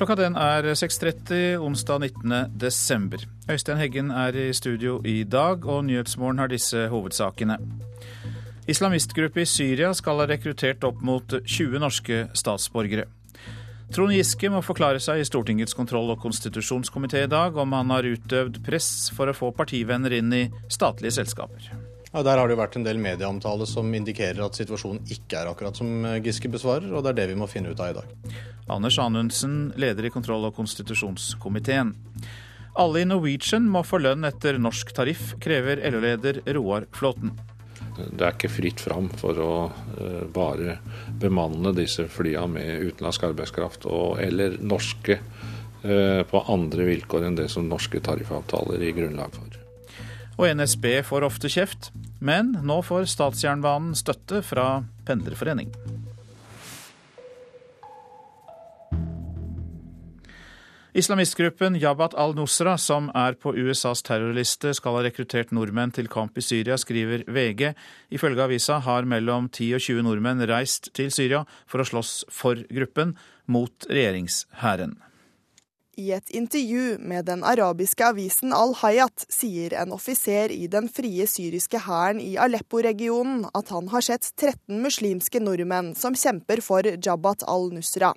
Klokka den er 6.30 onsdag 19. desember. Øystein Heggen er i studio i dag, og Nyhetsmorgen har disse hovedsakene. Islamistgruppe i Syria skal ha rekruttert opp mot 20 norske statsborgere. Trond Giske må forklare seg i Stortingets kontroll- og konstitusjonskomité i dag om han har utøvd press for å få partivenner inn i statlige selskaper. Ja, Der har det jo vært en del medieomtale som indikerer at situasjonen ikke er akkurat som Giske besvarer, og det er det vi må finne ut av i dag. Anders Anundsen, leder i kontroll- og konstitusjonskomiteen. Alle i Norwegian må få lønn etter norsk tariff, krever LO-leder Roar Flåten. Det er ikke fritt fram for å uh, bare bemanne disse flya med utenlandsk arbeidskraft og, eller norske uh, på andre vilkår enn det som norske tariffavtaler gir grunnlag for. Og NSB får ofte kjeft, men nå får statsjernbanen støtte fra pendlerforening. Islamistgruppen Jabhat al-Nusra, som er på USAs terrorliste, skal ha rekruttert nordmenn til kamp i Syria, skriver VG. Ifølge avisa har mellom 10 og 20 nordmenn reist til Syria for å slåss for gruppen, mot regjeringshæren. I et intervju med den arabiske avisen Al-Hayat sier en offiser i den frie syriske hæren i Aleppo-regionen at han har sett 13 muslimske nordmenn som kjemper for Jabhat al-Nusra.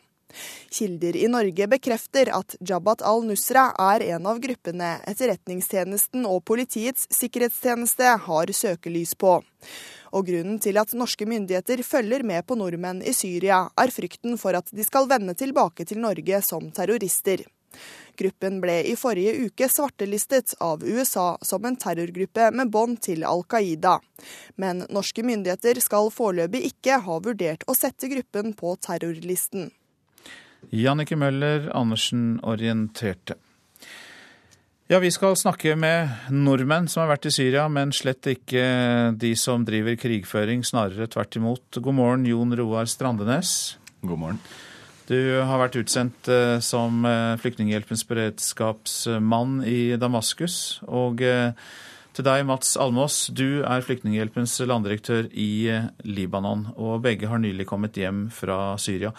Kilder i Norge bekrefter at Jabhat al-Nusra er en av gruppene Etterretningstjenesten og Politiets sikkerhetstjeneste har søkelys på. Og grunnen til at norske myndigheter følger med på nordmenn i Syria, er frykten for at de skal vende tilbake til Norge som terrorister. Gruppen ble i forrige uke svartelistet av USA som en terrorgruppe med bånd til Al Qaida. Men norske myndigheter skal foreløpig ikke ha vurdert å sette gruppen på terrorlisten. Jannike Møller Andersen orienterte. Ja, Vi skal snakke med nordmenn som har vært i Syria, men slett ikke de som driver krigføring, snarere tvert imot. God morgen, Jon Roar Strandenes. God morgen. Du har vært utsendt eh, som eh, Flyktninghjelpens beredskapsmann i Damaskus. Og eh, til deg, Mats Almås, du er Flyktninghjelpens landdirektør i Libanon. Og begge har nylig kommet hjem fra Syria.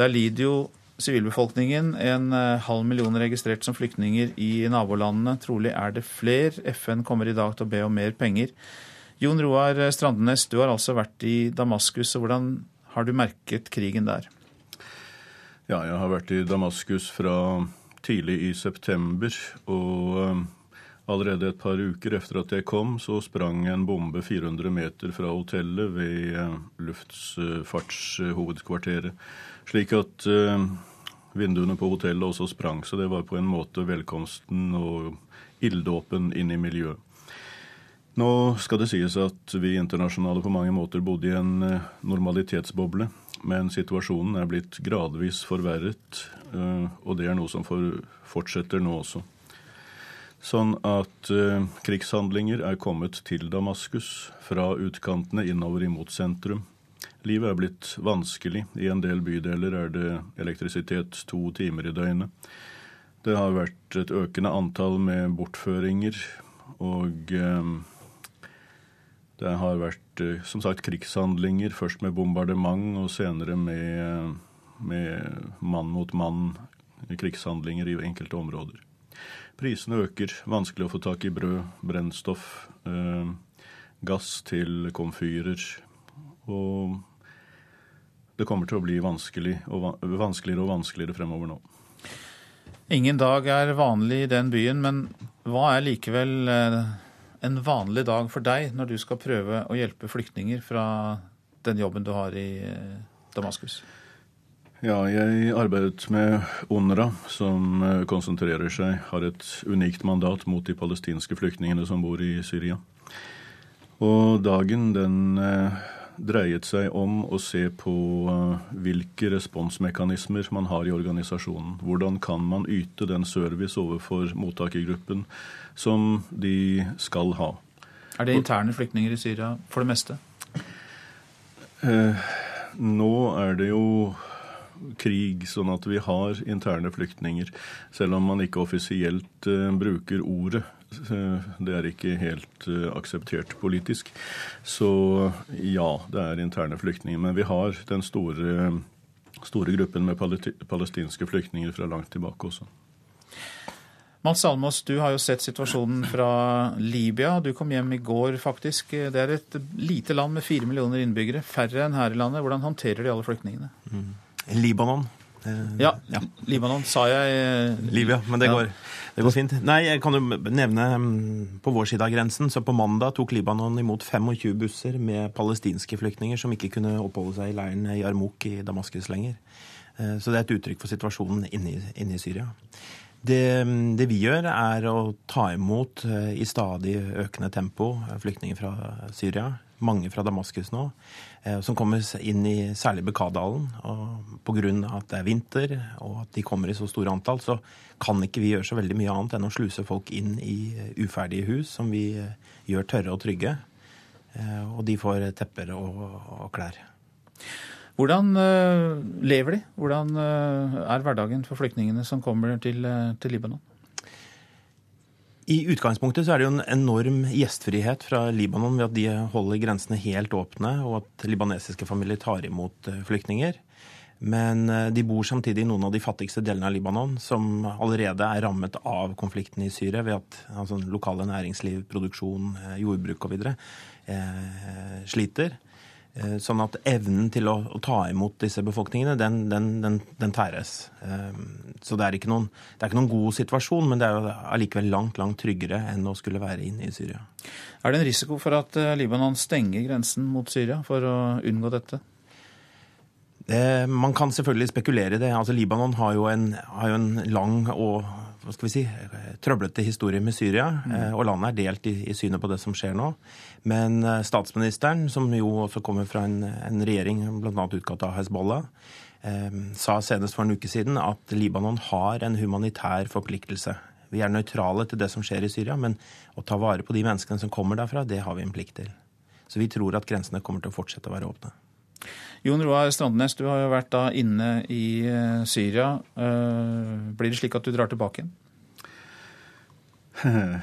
Der lider jo sivilbefolkningen. En halv million registrert som flyktninger i nabolandene. Trolig er det fler. FN kommer i dag til å be om mer penger. Jon Roar Strandenes, du har altså vært i Damaskus. og Hvordan har du merket krigen der? Ja, jeg har vært i Damaskus fra tidlig i september. Og um, allerede et par uker etter at jeg kom, så sprang en bombe 400 meter fra hotellet ved uh, luftfartshovedkvarteret. Slik at uh, vinduene på hotellet også sprang. Så det var på en måte velkomsten og ilddåpen inn i miljøet. Nå skal det sies at vi internasjonale på mange måter bodde i en normalitetsboble. Men situasjonen er blitt gradvis forverret, og det er noe som fortsetter nå også. Sånn at uh, krigshandlinger er kommet til Damaskus fra utkantene innover imot sentrum. Livet er blitt vanskelig. I en del bydeler er det elektrisitet to timer i døgnet. Det har vært et økende antall med bortføringer, og uh, det har vært eh, som sagt krigshandlinger, først med bombardement og senere med, med mann mot mann krigshandlinger i enkelte områder. Prisene øker, vanskelig å få tak i brød, brennstoff, eh, gass til komfyrer. Og det kommer til å bli vanskelig og, vanskeligere og vanskeligere fremover nå. Ingen dag er vanlig i den byen, men hva er likevel eh, en vanlig dag for deg når du skal prøve å hjelpe flyktninger fra den jobben du har i eh, Damaskus? Ja, jeg arbeidet med UNRWA, som eh, konsentrerer seg, har et unikt mandat mot de palestinske flyktningene som bor i Syria. Og dagen den eh, dreiet seg om å se på hvilke responsmekanismer man har i organisasjonen. Hvordan kan man yte den service overfor mottakergruppen som de skal ha. Er det interne flyktninger i Syria for det meste? Eh, nå er det jo krig, sånn at vi har interne flyktninger. Selv om man ikke offisielt eh, bruker ordet. Eh, det er ikke helt eh, akseptert politisk. Så ja, det er interne flyktninger. Men vi har den store store gruppen med palestinske flyktninger fra langt tilbake også. Mats Almås, du har jo sett situasjonen fra Libya. Du kom hjem i går, faktisk. Det er et lite land med fire millioner innbyggere, færre enn her i landet. Hvordan håndterer de alle flyktningene? Mm. Libanon. Eh, ja, ja, Libanon sa jeg. Libya, men det, ja. Det, går, fint. Nei, jeg kan jo nevne mm, på vår side av grensen. Så på mandag tok Libanon imot 25 busser med palestinske flyktninger som ikke kunne oppholde seg i leiren i Armuk i Damaskus lenger. Eh, så det er et uttrykk for situasjonen inne i, Syria. Det, det, vi gjør, er å ta imot eh, i stadig økende tempo eh, flyktninger fra Syria. Mange fra Damaskus nå, eh, som kommer inn i særlig Bekadalen. Og pga. at det er vinter og at de kommer i så store antall, så kan ikke vi gjøre så veldig mye annet enn å sluse folk inn i uferdige hus, som vi gjør tørre og trygge. Og de får tepper og, og klær. Hvordan lever de? Hvordan er hverdagen for flyktningene som kommer til, til, Libanon? I utgangspunktet så er det jo en enorm gjestfrihet fra Libanon ved at de holder grensene helt åpne, og at libanesiske familier tar imot flyktninger. Men de bor samtidig i noen av de fattigste delene av Libanon, som allerede er rammet av konflikten i Syria ved at altså, lokale næringsliv, produksjon, jordbruk osv. Eh, sliter. Eh, sånn at evnen til å, å, ta imot disse befolkningene, den, den, den, den tæres. Eh, så det er, noen, det er, ikke noen, god situasjon, men det er jo allikevel langt langt tryggere enn å skulle være inne i Syria. Er det en risiko for at eh, Libanon stenger grensen mot Syria for å unngå dette? Man kan selvfølgelig spekulere i det. Altså, Libanon har jo en, har jo en lang og hva skal vi si, trøblete historie med Syria. Mm. Eh, og landet er delt i, i, synet på det som skjer nå. Men eh, statsministeren, som jo også kommer fra en, en regjering bl.a. utgått av Hezbollah, eh, sa senest for en uke siden at Libanon har en humanitær forpliktelse. Vi er nøytrale til det som skjer i Syria, men å ta vare på de menneskene som kommer derfra, det har vi en plikt til. Så vi tror at grensene kommer til å fortsette å være åpne. Jon Roar Strandnes, du har jo vært da inne i eh, Syria. Eh, blir det slik at du drar tilbake igjen?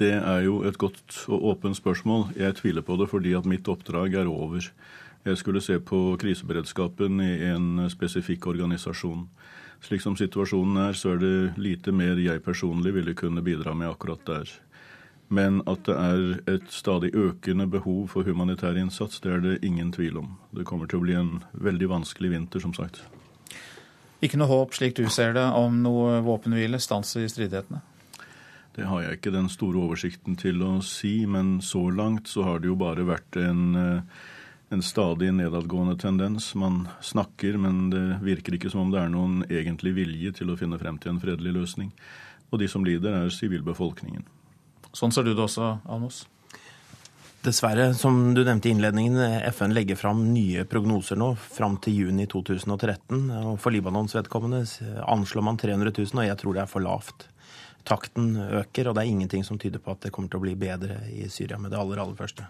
Det er jo et godt og åpent spørsmål. Jeg tviler på det fordi at mitt oppdrag er over. Jeg skulle se på kriseberedskapen i en spesifikk organisasjon. Slik som situasjonen er, så er det lite mer jeg personlig ville kunne bidra med akkurat der. Men at det er et stadig økende behov for humanitær innsats, det er det ingen tvil om. Det kommer til å bli en veldig vanskelig vinter, som sagt. Ikke noe håp, slik du ser det, om noe våpenhvile, stans i stridighetene? Det har jeg ikke den store oversikten til å si, men så langt så har det jo bare vært en, eh, en stadig nedadgående tendens. Man snakker, men det virker ikke som om det er noen egentlig vilje til å finne frem til en fredelig løsning. Og de som lider, er sivilbefolkningen. Sånn ser du det også, Almos? Dessverre, som du nevnte i innledningen, FN legger fram nye prognoser nå fram til juni 2013. og For Libanons vedkommende anslår man 300 000, og jeg tror det er for lavt. Takten øker, og det er ingenting som tyder på at det kommer til å bli bedre i Syria med det aller, aller første.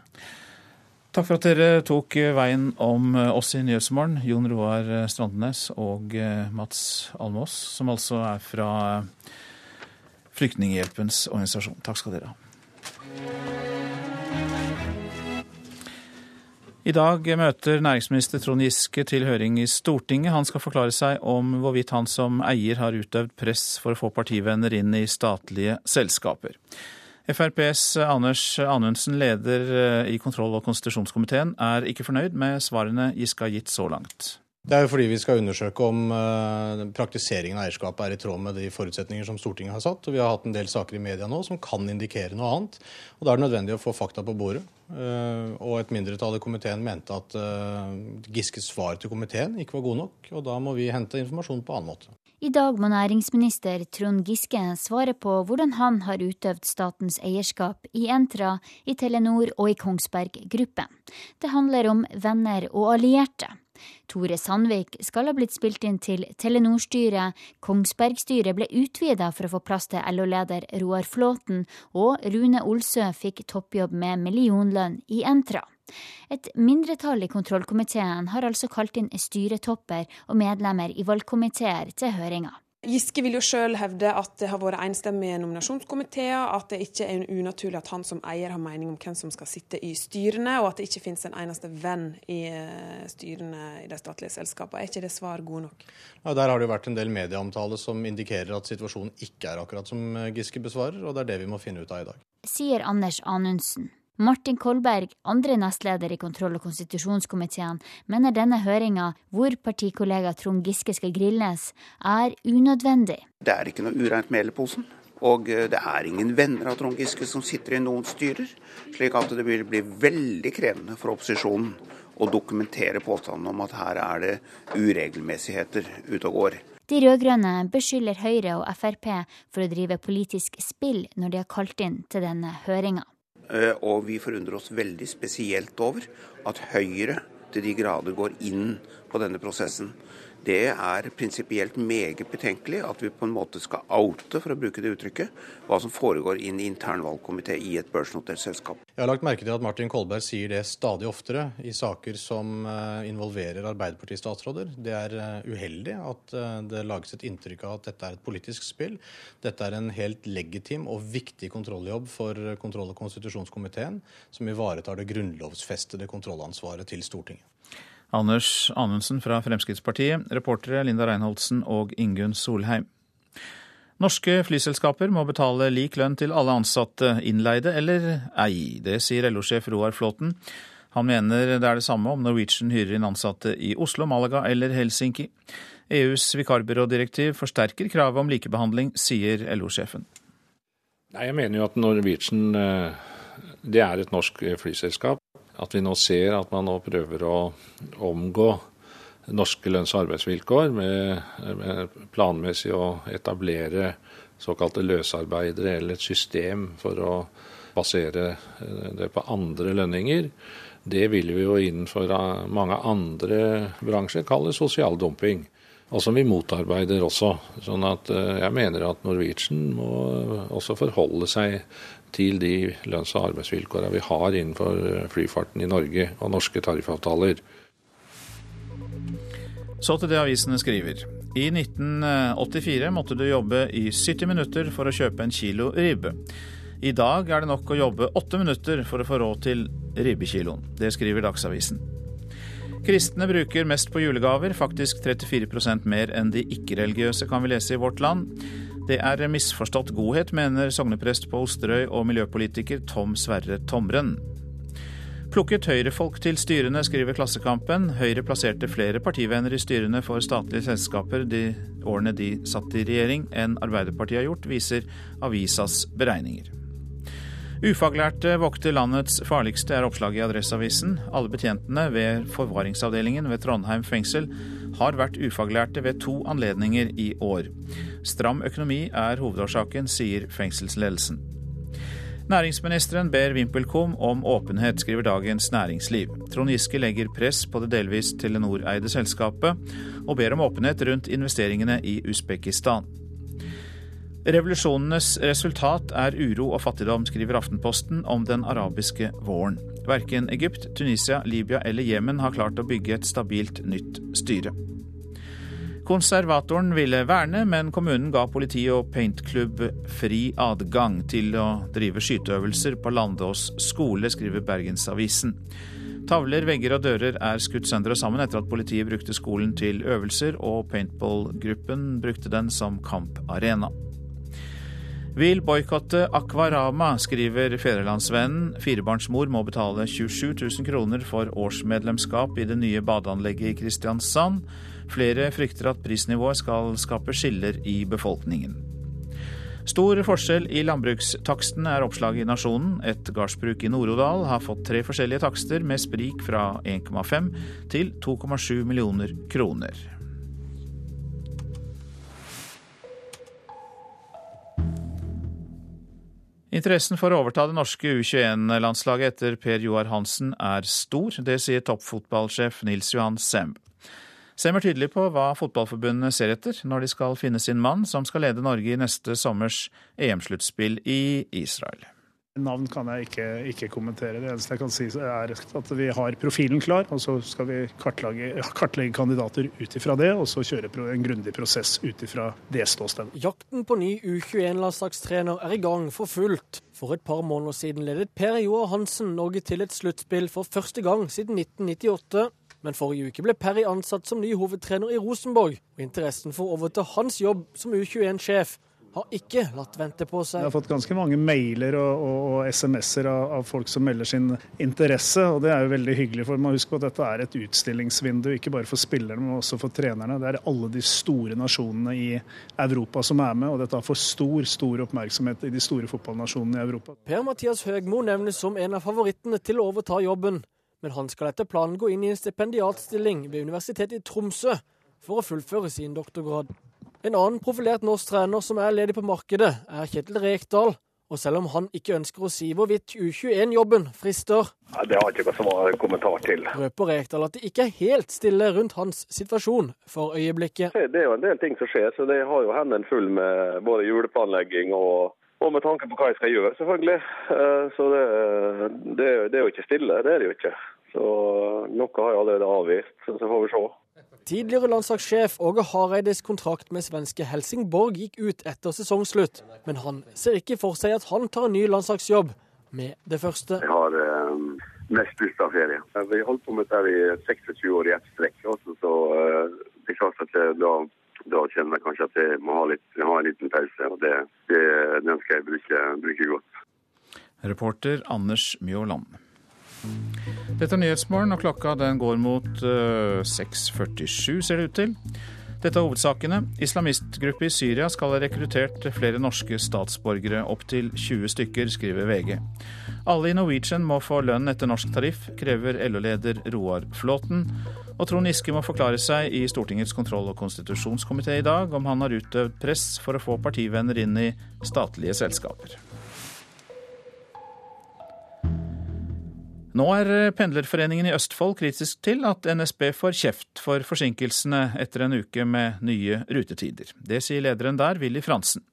Takk for at dere tok veien om oss i Nyhetsmorgen, Jon Roar Strandenes og Mats Almås, som altså er fra Flyktninghjelpens organisasjon. Takk skal dere ha. I dag møter næringsminister Trond Giske til høring i Stortinget. Han skal forklare seg om hvorvidt han som eier har utøvd press for å få partivenner inn i statlige selskaper. FrPs Anders Anundsen, leder i kontroll- og konstitusjonskomiteen, er ikke fornøyd med svarene Giske har gitt så langt. Det er jo fordi vi skal undersøke om uh, praktiseringen av eierskapet er i tråd med de forutsetninger som Stortinget har satt. Og vi har hatt en del saker i media nå som kan indikere noe annet. Og Da er det nødvendig å få fakta på bordet. Uh, og et mindretall i komiteen mente at uh, Giskes svar til komiteen ikke var god nok. Og da må vi hente informasjon på annen måte. I dag må næringsminister Trond Giske svare på hvordan han har utøvd statens eierskap i Entra, i Telenor og i Kongsberg Gruppen. Det handler om venner og allierte. Tore Sandvik skal ha blitt spilt inn til Telenor-styret, Kongsberg-styret ble utvida for å få plass til LO-leder Roar Flåten, og Rune Olsø fikk toppjobb med millionlønn i Entra. Et mindretall i kontrollkomiteen har altså kalt inn styretopper og medlemmer i valgkomiteer til høringa. Giske vil jo sjøl hevde at det har vært enstemmige nominasjonskomiteer, at det ikke er unaturlig at han som eier har mening om hvem som skal sitte i styrene, og at det ikke finnes en eneste venn i eh, styrene i de statlige selskapene. Er ikke det svar gode nok? Ja, Der har det jo vært en del medieomtale som indikerer at situasjonen ikke er akkurat som Giske besvarer, og det er det vi må finne ut av i dag. Sier Anders Anundsen. Martin Kolberg, andre nestleder i kontroll- og konstitusjonskomiteen, mener denne høringa, hvor partikollega Trond Giske skal grilles, er unødvendig. Det er ikke noe ureint med i. Og eh, det er ingen venner av Trond Giske som sitter i noen styrer. Slik at det vil bli veldig krevende for opposisjonen å dokumentere påstanden om at her er det uregelmessigheter ute og går. De rød-grønne beskylder Høyre og Frp for å drive politisk spill når de har kalt inn til denne høringa. Eh, og vi forundrer oss veldig spesielt over at Høyre til de grader går inn på denne prosessen. Det er prinsipielt meget betenkelig at vi på en måte skal oute, for å bruke det uttrykket, hva som foregår inn i internvalgkomité i et børsnotert selskap. Jeg har lagt merke til at Martin Kolberg sier det stadig oftere i saker som eh, involverer Arbeiderparti-statsråder. Det er eh, uheldig at eh, det lages et inntrykk av at dette er et politisk spill. Dette er en helt legitim og viktig kontrolljobb for kontroll- og konstitusjonskomiteen, som ivaretar det grunnlovsfestede kontrollansvaret til Stortinget. Anders Anundsen fra Fremskrittspartiet, reportere Linda Reinholdsen og Ingunn Solheim. Norske flyselskaper må betale lik lønn til alle ansatte, innleide eller ei. Det sier LO-sjef Roar Flåten. Han mener det er det samme om Norwegian hyrer inn ansatte i Oslo, Malaga eller Helsinki. EUs vikarbyrådirektiv forsterker kravet om likebehandling, sier LO-sjefen. Jeg mener jo at Norwegian eh, det er et norsk flyselskap. At vi nå ser at man nå prøver å omgå norske lønns- og arbeidsvilkår med, med planmessig å etablere såkalte løsarbeidere eller et system for å basere det på andre lønninger. Det vil vi jo innenfor mange andre bransjer kalle sosial dumping. Og som vi motarbeider også. Sånn at eh, jeg mener at Norwegian må også forholde seg til de lønns- og arbeidsvilkårene vi har innenfor flyfarten i Norge og norske tariffavtaler. Så til det avisene skriver. I 1984 måtte du jobbe i 70 minutter for å kjøpe en kilo ribbe. I dag er det nok å jobbe åtte minutter for å få råd til ribbekiloen. Det skriver Dagsavisen. Kristne bruker mest på julegaver, faktisk 34% mer enn de ikke-religiøse, kan vi lese i Vårt Land. Det er misforstått godhet, mener sogneprest på Osterøy og miljøpolitiker Tom Sverre Tomren. Plukket Høyre-folk til styrene, skriver Klassekampen. Høyre plasserte flere partivenner i styrene for statlige selskaper de årene de satt i regjering, enn Arbeiderpartiet har gjort, viser avisas beregninger. Ufaglærte vokter landets farligste, er oppslaget i Adresseavisen. Alle betjentene ved forvaringsavdelingen ved Trondheim fengsel har vært ufaglærte ved to anledninger i år. Stram økonomi er hovedårsaken, sier fengselsledelsen. Næringsministeren ber VimpelCom om åpenhet, skriver Dagens Næringsliv. Trond Giske legger press på det delvis Telenor-eide selskapet, og ber om åpenhet rundt investeringene i Usbekistan. Revolusjonenes resultat er uro og fattigdom, skriver Aftenposten om den arabiske våren. Verken Egypt, Tunisia, Libya eller Jemen har klart å bygge et stabilt nytt styre. Konservatoren ville verne, men kommunen ga politi og paintklubb fri adgang til å drive skyteøvelser på Landås skole, skriver Bergensavisen. Tavler, vegger og dører er skutt sønder og sammen etter at politiet brukte skolen til øvelser, og paintballgruppen brukte den som kamparena. Vil boikotte Akvarama, skriver Fedrelandsvennen. Firebarnsmor må betale 27 000 kroner for årsmedlemskap i det nye badeanlegget i Kristiansand. Flere frykter at prisnivået skal skape skiller i befolkningen. Stor forskjell i landbrukstaksten er oppslaget i Nasjonen. Et gardsbruk i Nord-Odal har fått tre forskjellige takster med sprik fra 1,5 til 2,7 millioner kroner. Interessen for å overta det norske U21-landslaget etter Per Joar Hansen er stor. Det sier toppfotballsjef Nils Johan Semb. Sem er tydelig på hva fotballforbundene ser etter når de skal finne sin mann som skal lede Norge i neste sommers EM-sluttspill i Israel. Navn kan jeg ikke, ikke, kommentere. Det eneste jeg kan si er at vi har profilen klar, og så skal vi kartlegge, kartlegge kandidater ut ifra det, og så kjøre en grundig prosess ut ifra det ståstedet. Jakten på ny U21-landslagstrener er i gang for fullt. For et par måneder siden ledet Per Joar Hansen Norge til et sluttspill for første gang siden 1998. Men forrige uke ble Perry ansatt som ny hovedtrener i Rosenborg, og interessen for å overta hans jobb som U21-sjef har ikke latt vente på seg. Jeg har fått ganske mange mailer og, og, og SMS-er av, av, folk som melder sin interesse, og det er jo veldig hyggelig. for Man husker at dette er et utstillingsvindu, ikke bare for spillerne, men også for trenerne. Det er alle de store nasjonene i Europa som er med, og dette har fått stor, stor oppmerksomhet i de store fotballnasjonene i Europa. Per-Mathias Høgmo nevnes som en av favorittene til å overta jobben men han skal etter planen gå inn i en stipendiatstilling ved Universitetet i Tromsø for å fullføre sin doktorgrad. En annen profilert norsk trener som er ledig på markedet, er Kjetil Rekdal. Og selv om han ikke ønsker å si hvorvidt U21-jobben frister ja, Det har jeg ikke noen kommentar til. Røper Rekdal at det ikke er helt stille rundt hans situasjon for øyeblikket. Det er jo en del ting som skjer, så det har jo hendene full med både juleplanlegging og og med tanke på hva jeg skal gjøre, selvfølgelig. Eh, så det, det, det, er jo ikke stille, det er det jo ikke. Så noe har jeg allerede avvist, så får vi se. Tidligere landslagssjef Åge Hareides kontrakt med svenske Helsingborg gikk ut etter sesongslutt, men han ser ikke for seg at han tar en ny landslagsjobb med det første. Jeg har eh, mest lyst til ferie. Vi holdt på med dette i 26 år i ett strekk. Også, så eh, det er klart at da da kjenner jeg kanskje at jeg må ha, litt, ha en liten pause. og det, det, Den skal jeg bruke, bruke godt. Reporter Anders Mjåland. Dette er Nyhetsmorgen, og klokka den går mot uh, eh, 6.47, ser det ut til. Dette er hovedsakene. Islamistgruppe i Syria skal ha rekruttert flere norske statsborgere, opptil 20 stykker, skriver VG. Alle i Norwegian må få lønn etter norsk tariff, krever LO-leder Roar Flåten. Og Trond Giske må forklare seg i Stortingets kontroll- og konstitusjonskomité i dag om han har utøvd press for å få partivenner inn i statlige selskaper. Nå er Pendlerforeningen i Østfold kritisk til at NSB får kjeft for forsinkelsene etter en uke med nye rutetider. Det sier lederen der, Willy Fransen.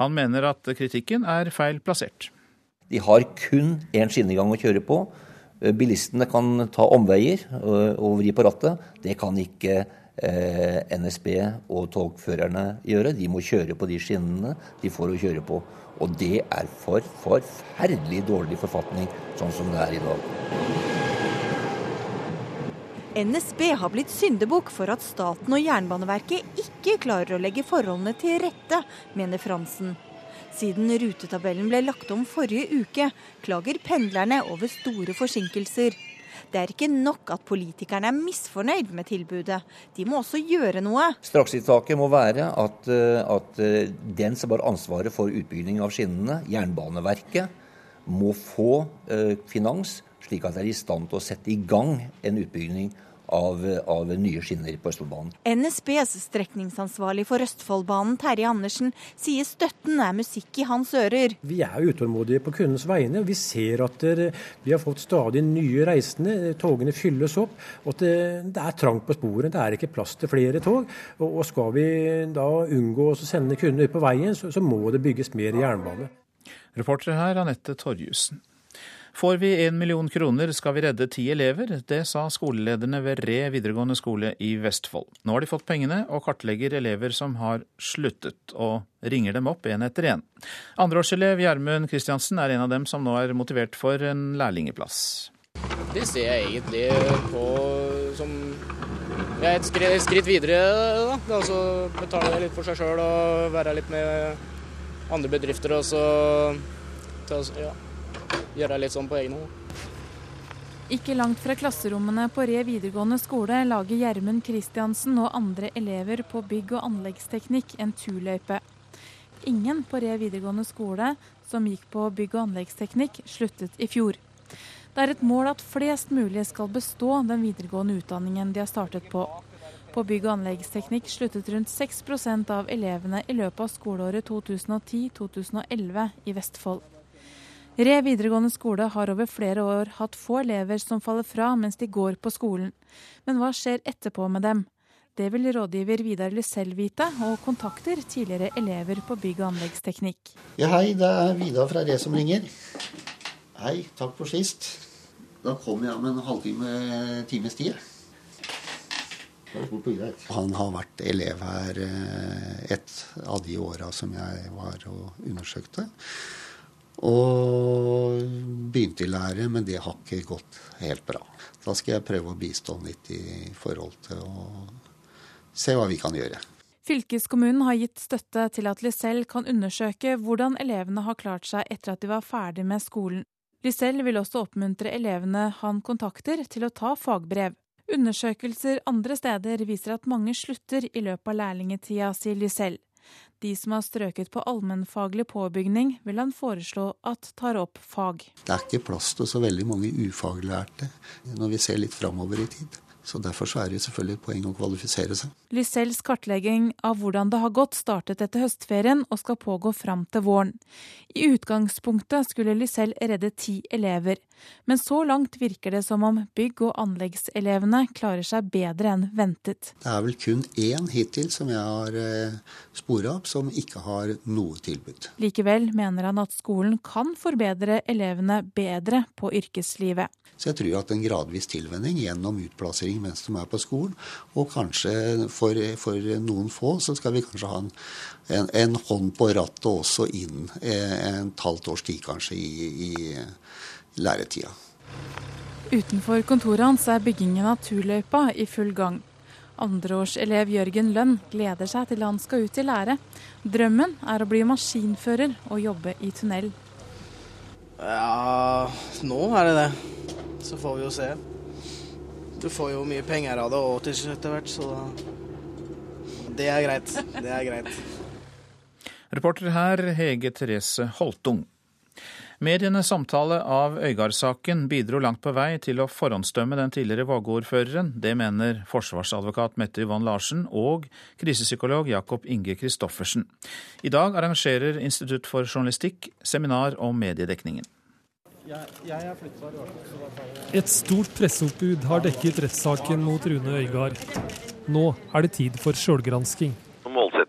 Han mener at kritikken er feil plassert. De har kun én skinnegang å kjøre på, Eh, bilistene kan ta omveier eh, og vri på rattet. Det kan ikke eh, NSB og togførerne gjøre. De må kjøre på de skinnene de får å kjøre på. Og det er for forferdelig dårlig forfatning sånn som det er i dag. NSB har blitt syndebukk for at staten og Jernbaneverket ikke klarer å legge forholdene til rette, mener Fransen. Siden rutetabellen ble lagt om forrige uke, klager pendlerne over store forsinkelser. Det er ikke nok at politikerne er misfornøyd med tilbudet, de må også gjøre noe. Strakstiltaket må være at, eh, at eh, den som har ansvaret for utbygging av skinnene, Jernbaneverket, må få eh, finans, slik at de er i stand til å sette i gang en utbygging av, av nye skinner på Østfoldbanen. NSBs strekningsansvarlig for Østfoldbanen, Terje Andersen, sier støtten er musikk i hans ører. Vi er utålmodige på kundens vegne. Vi ser at vi har fått stadig nye reisende. Togene fylles opp. og det, det er trangt på sporet. Det er ikke plass til flere tog. Og, og skal vi da unngå å sende kundene ut på veien, så, så må det bygges mer jernbane. Reportere her, Anette Torjussen. Får vi én million kroner, skal vi redde ti elever. Det sa skolelederne ved Re videregående skole i Vestfold. Nå har de fått pengene, og kartlegger elever som har sluttet, og ringer dem opp én etter én. Andreårselev Gjermund Kristiansen er en av dem som nå er motivert for en lærlingeplass. Det ser jeg egentlig på som ja, et skritt, et skritt videre. da. Altså Betale litt for seg sjøl og være litt med andre bedrifter. og så ja, gjøre litt sånn på egen hånd. Ikke langt fra klasserommene på Re videregående skole lager Gjermund Kristiansen og andre elever på bygg- og anleggsteknikk en turløype. Ingen på Re videregående skole som gikk på bygg- og anleggsteknikk, sluttet i fjor. Det er et mål at flest mulig skal bestå den videregående utdanningen de har startet på. På bygg- og anleggsteknikk sluttet rundt 6% av elevene i løpet av skoleåret 2010-2011 i Vestfold. Re videregående skole har over flere år hatt få elever som faller fra mens de går på skolen. Men hva skjer etterpå med dem? Det vil rådgiver Vidar Lysell vite, og kontakter tidligere elever på bygg- og anleggsteknikk. Ja, hei, det er Vidar fra Re som ringer. Hei, takk for sist. Da kom jeg om en halvtime, times tid. Han har vært elev her eh, et av de åra som jeg var og undersøkte. Og begynte i lære, men det har ikke gått helt bra. Da skal jeg prøve å bistå litt i forhold til å se hva vi kan gjøre. Fylkeskommunen har gitt støtte til at Lisell kan undersøke hvordan elevene har klart seg etter at de var ferdig med skolen. Lisell vil også oppmuntre elevene han kontakter til å ta fagbrev. Undersøkelser andre steder viser at mange slutter i løpet av lærlingetida, sier Lysell. De som har strøket på allmennfaglig påbygning, vil han foreslå at tar opp fag. Det er ikke plass til så veldig mange ufaglærte når vi ser litt framover i tid. Så Derfor så er det selvfølgelig et poeng å kvalifisere seg. Lysells kartlegging av hvordan det har gått startet etter høstferien og skal pågå fram til våren. I utgangspunktet skulle Lysell redde ti elever, men så langt virker det som om bygg- og anleggselevene klarer seg bedre enn ventet. Det er vel kun én hittil som jeg har eh, spora opp, som ikke har noe tilbud. Likevel mener han at skolen kan forbedre elevene bedre på yrkeslivet. Så jeg tror at en gradvis tilvenning gjennom utplassering mens de er på skolen, og kanskje for, for noen få, så skal vi kanskje ha en, en, en hånd på rattet også inn eh, en halvt års tid kanskje i, i læretida. Utenfor kontoret hans er byggingen av turløypa i full gang. Andreårselev Jørgen Lønn gleder seg til han skal ut i lære. Drømmen er å bli maskinfører og jobbe i tunnel. Ja, nå er det det. Så får vi jo se. Du får jo mye penger av det til etter hvert, så det er greit. Det er greit. Reporter her Hege Therese Holtung. Medienes samtale av Øygard-saken bidro langt på vei til å forhåndsdømme den tidligere Vågå-ordføreren. Det mener forsvarsadvokat Mette Yvonne Larsen og krisepsykolog Jakob Inge Christoffersen. I dag arrangerer Institutt for journalistikk seminar om mediedekningen. Et stort presseoppbud har dekket rettssaken mot Rune Øygard. Nå er det tid for sjølgransking.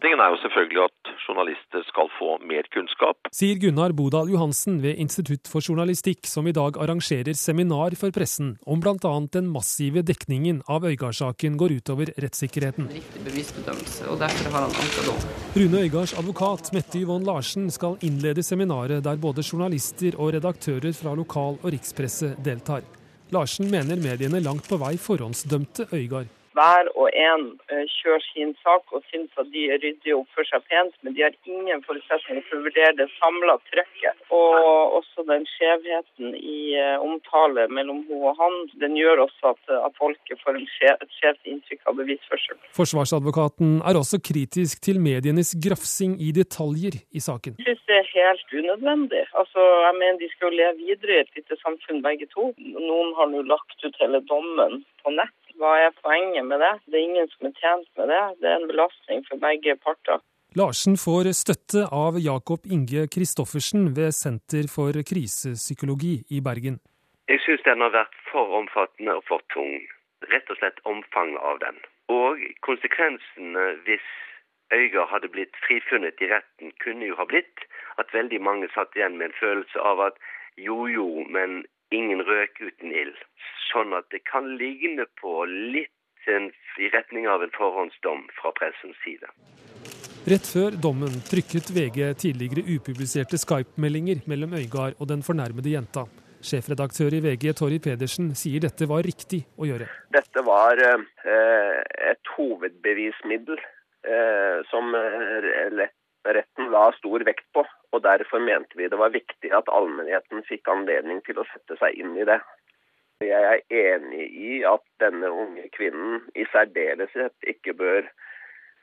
Målsettingen er jo selvfølgelig at journalister skal få mer kunnskap. Sier Gunnar Bodal Johansen ved Institutt for journalistikk, som i dag arrangerer seminar for pressen om bl.a. den massive dekningen av Øygard-saken går utover rettssikkerheten. Riktig bevisbedømmelse, og derfor har han anka dom. Rune Øygards advokat Mette Yvonne Larsen skal innlede seminaret der både journalister og redaktører fra lokal- og rikspresse deltar. Larsen mener mediene langt på vei forhåndsdømte Øygard hver og en eh, kjører sin sak og syns at de er ryddige og oppfører seg pent, men de har ingen forutsetninger for å vurdere det samla trykket. Og også den skjevheten i eh, omtale mellom hun og han, den gjør også at, at folket får skjev, et skjevt inntrykk av bevisførsel. Forsvarsadvokaten er også kritisk til medienes grafsing i detaljer i saken. Jeg synes det er helt unødvendig. Altså, jeg mener De skal jo leve videre i et lite samfunn begge to. Noen har nå lagt ut hele dommen på nett. Hva er poenget med det? Det er ingen som er tjent med det. Det er en belastning for begge parter. Larsen får støtte av Jakob Inge Christoffersen ved Senter for krisepsykologi i Bergen. Jeg syns den har vært for omfattende og for tung. Rett og slett omfanget av den. Og konsekvensene hvis Øygard hadde blitt frifunnet i retten, kunne jo ha blitt at veldig mange satt igjen med en følelse av at jo jo, men ingen røk uten ild. Sånn at det kan ligne på litt en, i retning av en forhåndsdom fra pressens side. Rett før dommen trykket VG tidligere upubliserte Skype-meldinger mellom Øygard og den fornærmede jenta. Sjefredaktør i VG, Torry Pedersen, sier dette var riktig å gjøre. Dette var eh, et hovedbevismiddel eh, som retten la stor vekt på. Og derfor mente vi det var viktig at allmennheten fikk anledning til å sette seg inn i det. Jeg er enig i at denne unge kvinnen i særdeleshet ikke bør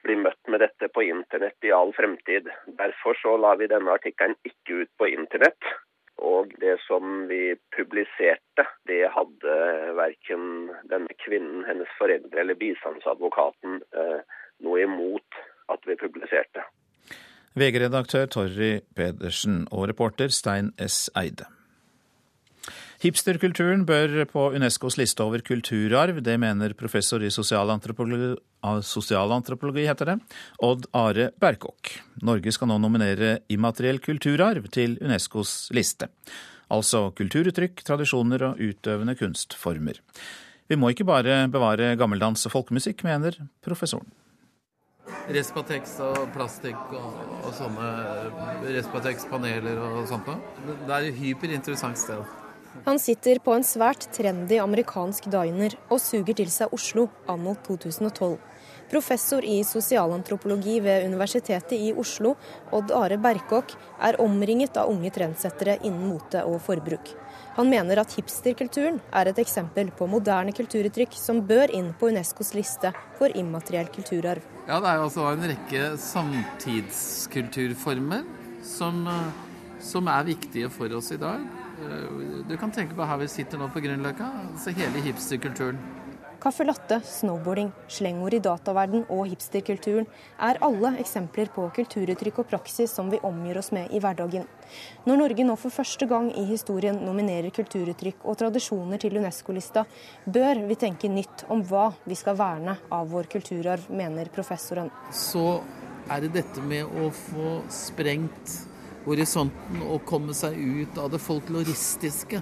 bli møtt med dette på internett i all fremtid. Derfor så la vi denne artikkelen ikke ut på internett. Og det som vi publiserte, det hadde verken denne kvinnen, hennes foreldre eller bistandsadvokaten eh, noe imot at vi publiserte. VG-redaktør Torry Pedersen og reporter Stein S. Eide. Hipsterkulturen bør på Unescos liste over kulturarv. Det mener professor i sosialantropologi, sosialantropologi heter det, Odd Are Berkåk. Norge skal nå nominere immateriell kulturarv til Unescos liste. Altså kulturuttrykk, tradisjoner og utøvende kunstformer. Vi må ikke bare bevare gammeldans og folkemusikk, mener professoren. Respatex og plastikk og, og sånne Respatex-paneler og sånt noe. Det er et hyperinteressant sted. Han sitter på en svært trendy amerikansk diner og suger til seg Oslo anno 2012. Professor i sosialantropologi ved Universitetet i Oslo, Odd Are Berkåk, er omringet av unge trendsettere innen mote og forbruk. Han mener at hipsterkulturen er et eksempel på moderne kulturuttrykk som bør inn på Unescos liste for immateriell kulturarv. Ja, Det er jo altså en rekke samtidskulturformer som, eh, som er viktige for oss i dag. Eh, du kan tenke på her vi sitter nå på Grünerløkka, altså hele hipsterkulturen. Caffè latte, snowboarding, slengord i dataverden og hipsterkulturen er alle eksempler på kulturuttrykk og praksis som vi omgir oss med i hverdagen. Når Norge nå for første gang i historien nominerer kulturuttrykk og tradisjoner til Unesco-lista, bør vi tenke nytt om hva vi skal verne av vår kulturarv, mener professoren. Så er det dette med å få sprengt horisonten og komme seg ut av det folkloristiske.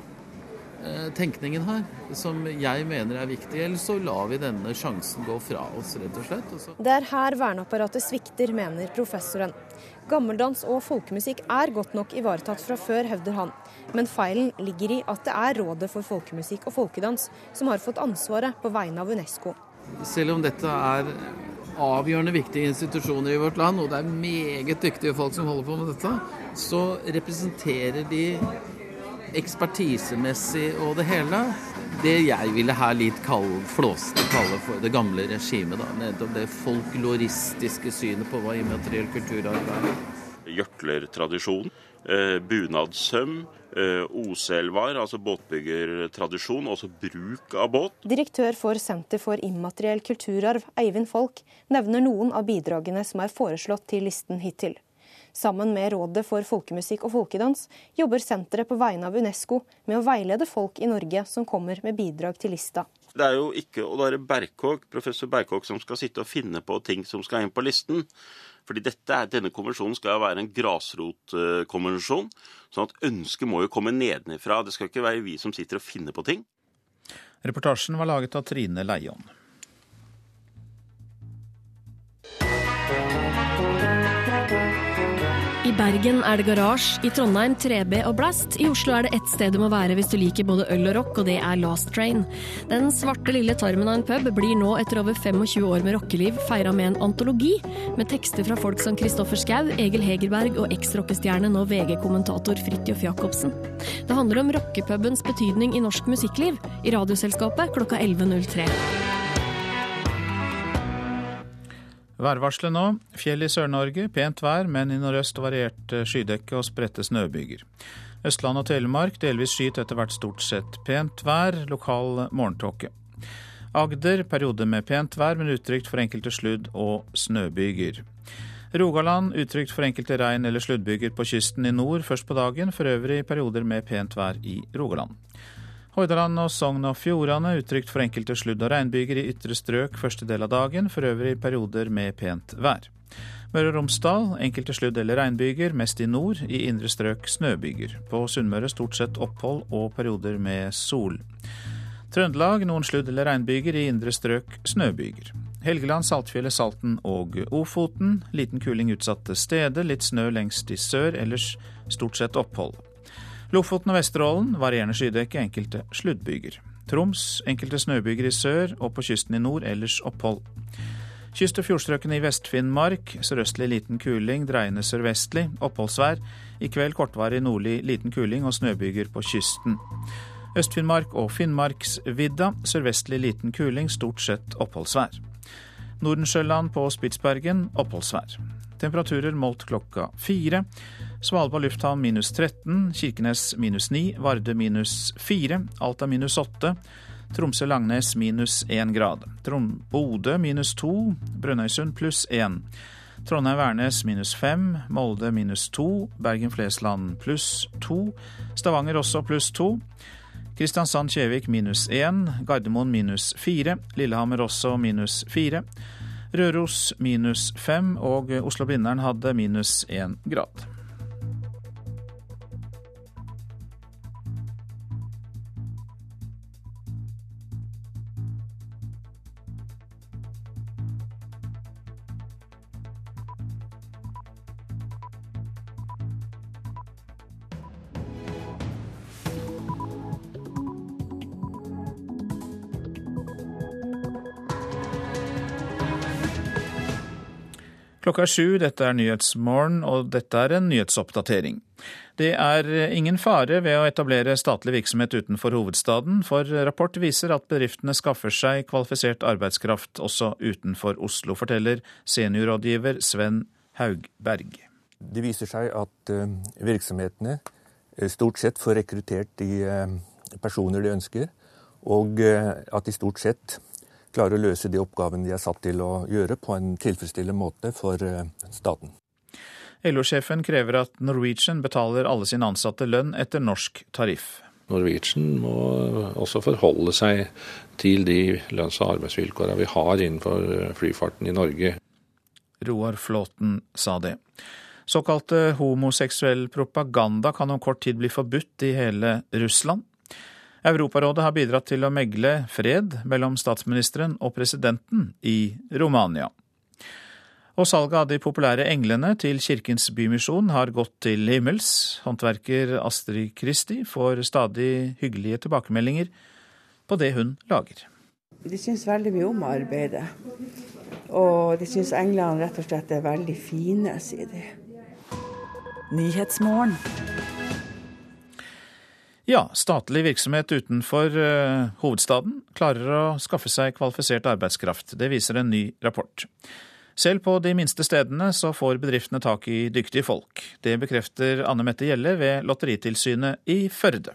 Eh, tenkningen her, som jeg mener er viktig. Ellers så lar vi denne sjansen gå fra oss, rett og slett. Det er her verneapparatet svikter, mener professoren. Gammeldans og folkemusikk er godt nok ivaretatt fra før, hevder han. Men feilen ligger i at det er Rådet for folkemusikk og folkedans som har fått ansvaret på vegne av Unesco. Selv om dette er avgjørende viktige institusjoner i vårt land, og det er meget dyktige folk som holder på med dette, så representerer de ekspertisemessig og det hele, det jeg ville her litt kalle, flåste kalle for det gamle regimet. da, Nettopp det folkloristiske synet på hva immateriell kulturarv er. Gjørtlertradisjon, eh, bunadssøm, eh, Oselvar, altså båtbyggertradisjon, også bruk av båt. Direktør for Senter for immateriell kulturarv, Eivind Folk, nevner noen av bidragene som er foreslått til listen hittil. Sammen med Rådet for folkemusikk og folkedans jobber senteret på vegne av Unesco med å veilede folk i Norge som kommer med bidrag til lista. Det er jo ikke å være Berkåk, professor Berkåk som skal sitte og finne på ting som skal inn på listen. Fordi dette, denne konvensjonen skal jo være en grasrotkonvensjon. sånn at ønsket må jo komme nedenifra. Det skal ikke være vi som sitter og finner på ting. Reportasjen var laget av Trine Leion. I Bergen er det Garasje, i Trondheim 3B og Blast. I Oslo er det ett sted du må være hvis du liker både øl og rock, og det er Last Train. Den svarte lille tarmen av en pub blir nå, etter over 25 år med rockeliv, feira med en antologi, med tekster fra folk som Kristoffer Schou, Egil Hegerberg og eks-rockestjerne, nå VG-kommentator Fridtjof Jacobsen. Det handler om rockepubens betydning i norsk musikkliv, i Radioselskapet klokka 11.03. Værvarselet nå. Fjell i Sør-Norge, pent vær, men i nordøst variert eh, skydekke og spredte snøbyger. Østland og Telemark delvis skyet, etter hvert stort sett pent vær, lokal morgentåke. Agder periode med pent vær, men utrygt for enkelte sludd- og snøbyger. Rogaland utrygt for enkelte regn- eller sluddbyger på kysten i nord først på dagen, for øvrig perioder med pent vær i Rogaland. Hordaland og Sogn og Fjordane utrygt for enkelte sludd- og regnbyger i ytre strøk første del av dagen, for øvrig perioder med pent vær. Møre og Romsdal enkelte sludd- eller regnbyger, mest i nord, i indre strøk snøbyger. På Sunnmøre stort sett opphold og perioder med sol. Trøndelag noen sludd- eller regnbyger, i indre strøk snøbyger. Helgeland, Saltfjellet, Salten og Ofoten. Liten kuling utsatte steder, litt snø lengst i sør, ellers stort sett opphold. Lofoten og Vesterålen varierende skydekke, enkelte sluddbyger. Troms enkelte snøbyger i sør og på kysten i nord, ellers opphold. Kyst- og fjordstrøkene i Vest-Finnmark sørøstlig liten kuling, dreiende sørvestlig, oppholdsvær. I kveld kortvarig nordlig liten kuling og snøbyger på kysten. Øst-Finnmark og Finnmarksvidda sørvestlig liten kuling, stort sett oppholdsvær. Nordensjøland på Spitsbergen oppholdsvær. Temperaturer målt klokka fire. Svalbard lufthavn minus 13, Kirkenes minus 9, Varde minus 4, Alta minus 8, Tromsø-Langnes minus 1 grad. Bodø minus 2, Brønnøysund pluss 1. Trondheim-Værnes minus 5, Molde minus 2, Bergen-Flesland pluss 2, Stavanger også pluss 2. Kristiansand-Kjevik minus 1, Gardermoen minus 4, Lillehammer også minus 4. Røros minus 5 og Oslo-Blindern hadde minus 1 grad. Klokka er sju, dette er Nyhetsmorgen, og dette er en nyhetsoppdatering. Det er ingen fare ved å etablere statlig virksomhet utenfor hovedstaden, for rapport viser at bedriftene skaffer seg kvalifisert arbeidskraft også utenfor Oslo, forteller seniorrådgiver Sven Haugberg. Det viser seg at eh, virksomhetene eh, stort sett får rekruttert de eh, personer de ønsker, og at de stort sett klarer å løse de oppgavene de er satt til å gjøre, på en tilfredsstillende måte for staten. LO-sjefen krever at Norwegian betaler alle sine ansatte lønn etter norsk tariff. Norwegian må også forholde seg til de lønns- og arbeidsvilkårene vi har innenfor flyfarten i Norge. Roar Flåten sa det. Såkalte homoseksuell propaganda kan om kort tid bli forbudt i hele Russland. Europarådet har bidratt til å megle fred mellom statsministeren og presidenten i Romania. Og salget av de populære englene til Kirkens Bymisjon har gått til himmels. Håndverker Astrid Kristi får stadig hyggelige tilbakemeldinger på det hun lager. De syns veldig mye om arbeidet. Og de syns englene rett og slett er veldig fine, sier de. Ja, statlig virksomhet utenfor uh, hovedstaden klarer å skaffe seg kvalifisert arbeidskraft. Det viser en ny rapport. Selv på de minste stedene så får bedriftene tak i dyktige folk. Det bekrefter Anne Mette Gjelle ved Lotteritilsynet i Førde.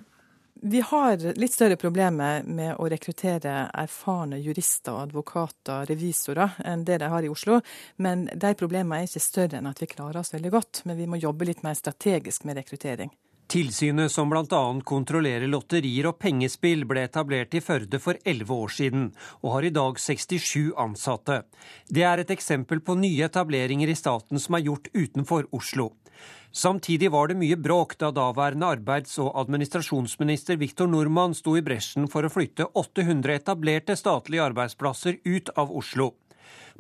Vi har litt større problemer med å rekruttere erfarne jurister, advokater, revisorer enn det de har i Oslo. Men de problemene er ikke større enn at vi klarer oss veldig godt. Men vi må jobbe litt mer strategisk med rekruttering. Tilsynet som bl.a. kontrollerer lotterier og pengespill, ble etablert i Førde for elleve år siden, og har i dag 67 ansatte. Det er et eksempel på nye etableringer i staten som er gjort utenfor Oslo. Samtidig var det mye bråk da daværende arbeids- og administrasjonsminister Viktor Nordmann sto i bresjen for å flytte 800 etablerte statlige arbeidsplasser ut av Oslo.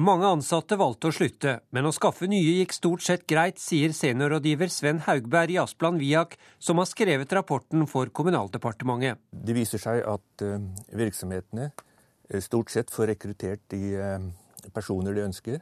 Mange ansatte valgte å slutte, men å skaffe nye gikk stort sett greit, sier seniorrådgiver Sven Haugberg i Asplan Viak, som har skrevet rapporten for Kommunaldepartementet. Det viser seg at eh, virksomhetene eh, stort sett får rekruttert de eh, personer de ønsker,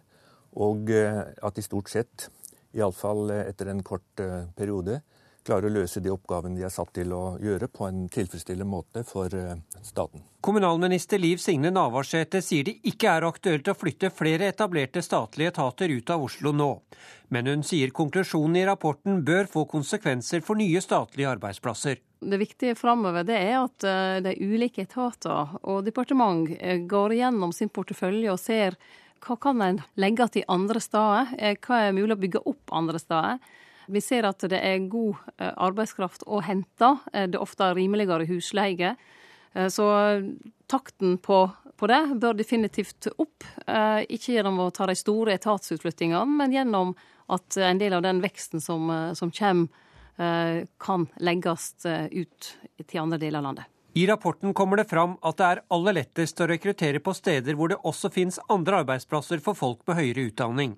og at de stort sett iallfall etter en kort periode, klarer å løse de oppgavene de er satt til å gjøre, på en tilfredsstillende måte for eh, staten. Kommunalminister Liv Signe Navarsete sier det ikke er aktuelt å flytte flere etablerte statlige etater ut av Oslo nå. Men hun sier konklusjonen i rapporten bør få konsekvenser for nye statlige arbeidsplasser. Det viktige framover er at de ulike etater og departement går gjennom sin portefølje og ser hva kan en legge til andre steder? Eh, hva er mulig å bygge opp andre steder? Vi ser at det er god eh, arbeidskraft å hente. Eh, det er ofte rimeligere husleie. Så takten på, på, det bør definitivt opp. Ikke gjennom å ta de store etatsutflyttingene, men gjennom at en del av den veksten som, som kommer, kan legges ut til andre deler av landet. I rapporten kommer det fram at det er aller lettest å rekruttere på steder hvor det også finnes andre arbeidsplasser for folk med høyere utdanning.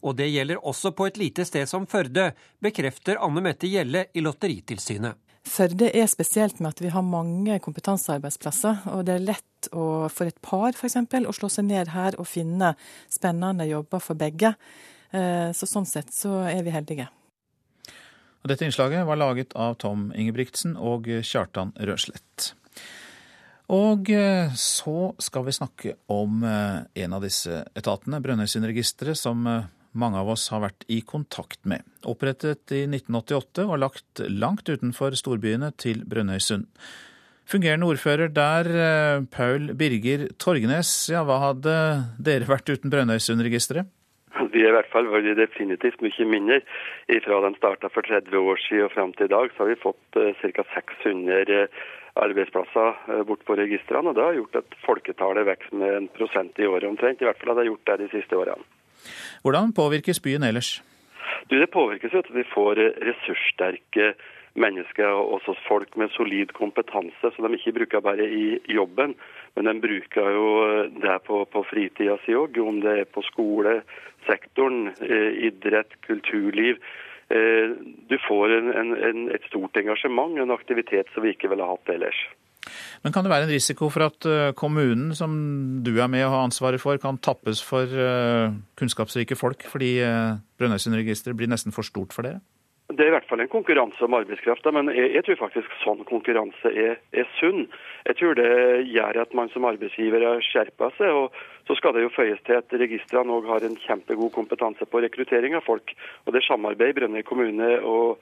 Og det gjelder også på et lite sted som Førde, bekrefter Anne Mette Gjelle i Lotteritilsynet. Førde er spesielt med at vi har mange kompetansearbeidsplasser, og det er lett å, for et par f.eks. å slå seg ned her og finne spennende jobber for begge. Eh, så sånn sett så er vi heldige. Dette innslaget var laget av Tom Ingebrigtsen og Kjartan Røslett. Og eh, så skal vi snakke om eh, en av disse etatene, Brønnøysundregisteret, som mange av oss har vært i kontakt med. Opprettet i 1988 og lagt langt utenfor storbyene til Brønnøysund. Fungerende ordfører der, Paul Birger Torgenes, ja, hva hadde dere vært uten Brønnøysundregisteret? Vi er i hvert fall vært definitivt mye mindre. Fra den starta for 30 år siden og fram til i dag, så har vi fått uh, ca. 600 arbeidsplasser uh, bort på registrene. og Det har gjort at folketallet vokser med en prosent i året omtrent. I hvert fall har det gjort det de siste årene. Hvordan påvirkes byen ellers? Du, Det påvirkes jo at vi får ressurssterke mennesker og også folk med solid kompetanse, som de ikke bruker bare i jobben, men de bruker jo det på, på fritida si òg, om det er på skolesektoren, eh, idrett, kulturliv. Eh, du får en, en, et stort engasjement, en aktivitet som vi ikke ville hatt ellers. Men kan det være en risiko for at eh, kommunen, som du er med og har ansvaret for, kan tappes for eh, kunnskapsrike folk, fordi eh, Brønnøysundregisteret blir nesten for stort for dere? Det er i hvert fall en konkurranse om arbeidskraft. men jeg, jeg, tror faktisk sånn konkurranse er, er, sunn. Jeg tror det gjør at man som arbeidsgiver skjerper seg. og Så skal det jo føyes til at registrene òg har en kjempegod kompetanse på rekruttering av folk. Og Det er samarbeid Brønnøy kommune og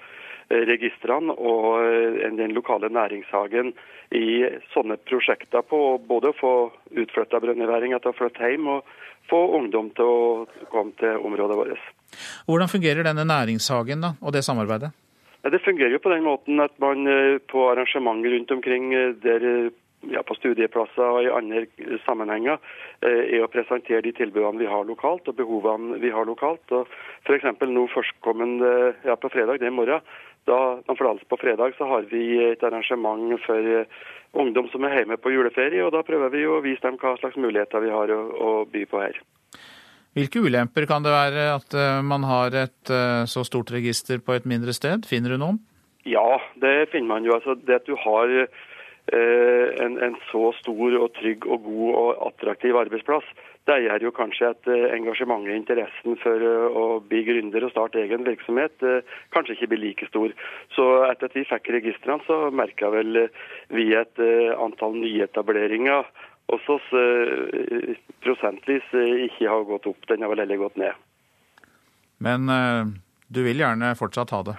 registrene og eh, den lokale næringshagen i sånne prosjekter på både å få utflytta brønnøyværinger til å flytte hjem, og få ungdom til å komme til området vårt. Hvordan fungerer denne næringshagen da, og det samarbeidet? Det fungerer jo på den måten at man eh, på arrangementer rundt omkring eh, der ja, på studieplasser og i andre sammenhenger er å presentere de tilbudene vi har lokalt og behovene vi har lokalt. Og F.eks. nå førstkommende ja, på fredag, det er morgen, da, på fredag så har vi et arrangement for eh, ungdom som er hjemme på juleferie, og da prøver vi å vise dem hva slags muligheter vi har å, å by på her. Hvilke ulemper kan det være at eh, man har et eh, så stort register på et mindre sted? Finner du noen? Ja, det finner man jo. Altså, det at du har en, en så stor og trygg og god og attraktiv arbeidsplass, det gjør jo kanskje at eh, engasjementet og interessen for eh, å bli gründer og starte egen virksomhet eh, kanskje ikke blir like stor. Så etter at vi fikk registrene, så merka vel vi et antall nyetableringer oss prosentvis ikke har gått opp. Den har vel heller gått ned. Men du vil gjerne fortsatt ha det?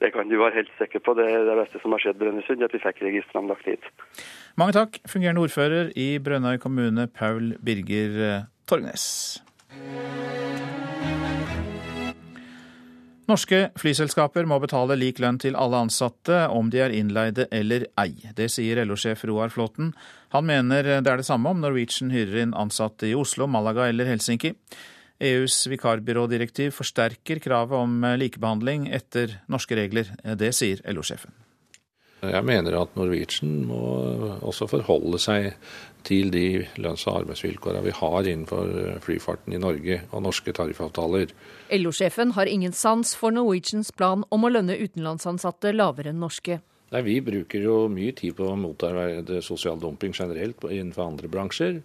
Det kan du være helt sikker på. Det er det beste som har skjedd Brønnøysund, at vi fikk registrene lagt hit. Mange takk, fungerende ordfører i Brønnøy kommune, Paul Birger Torgnes. Norske flyselskaper må betale lik lønn til alle ansatte, om de er innleide eller ei. Det sier LO-sjef Roar Flåten. Han mener det er det samme om Norwegian hyrer inn ansatte i Oslo, Malaga eller Helsinki. EUs vikarbyrådirektiv forsterker kravet om likebehandling etter norske regler. Det sier LO-sjefen. Jeg mener at Norwegian må også forholde seg til de lønns- og arbeidsvilkårene vi har innenfor flyfarten i Norge og norske tariffavtaler. LO-sjefen har ingen sans for Norwegians plan om å lønne utenlandsansatte lavere enn norske. Nei, Vi bruker jo mye tid på å motarbeide sosial dumping generelt innenfor andre bransjer.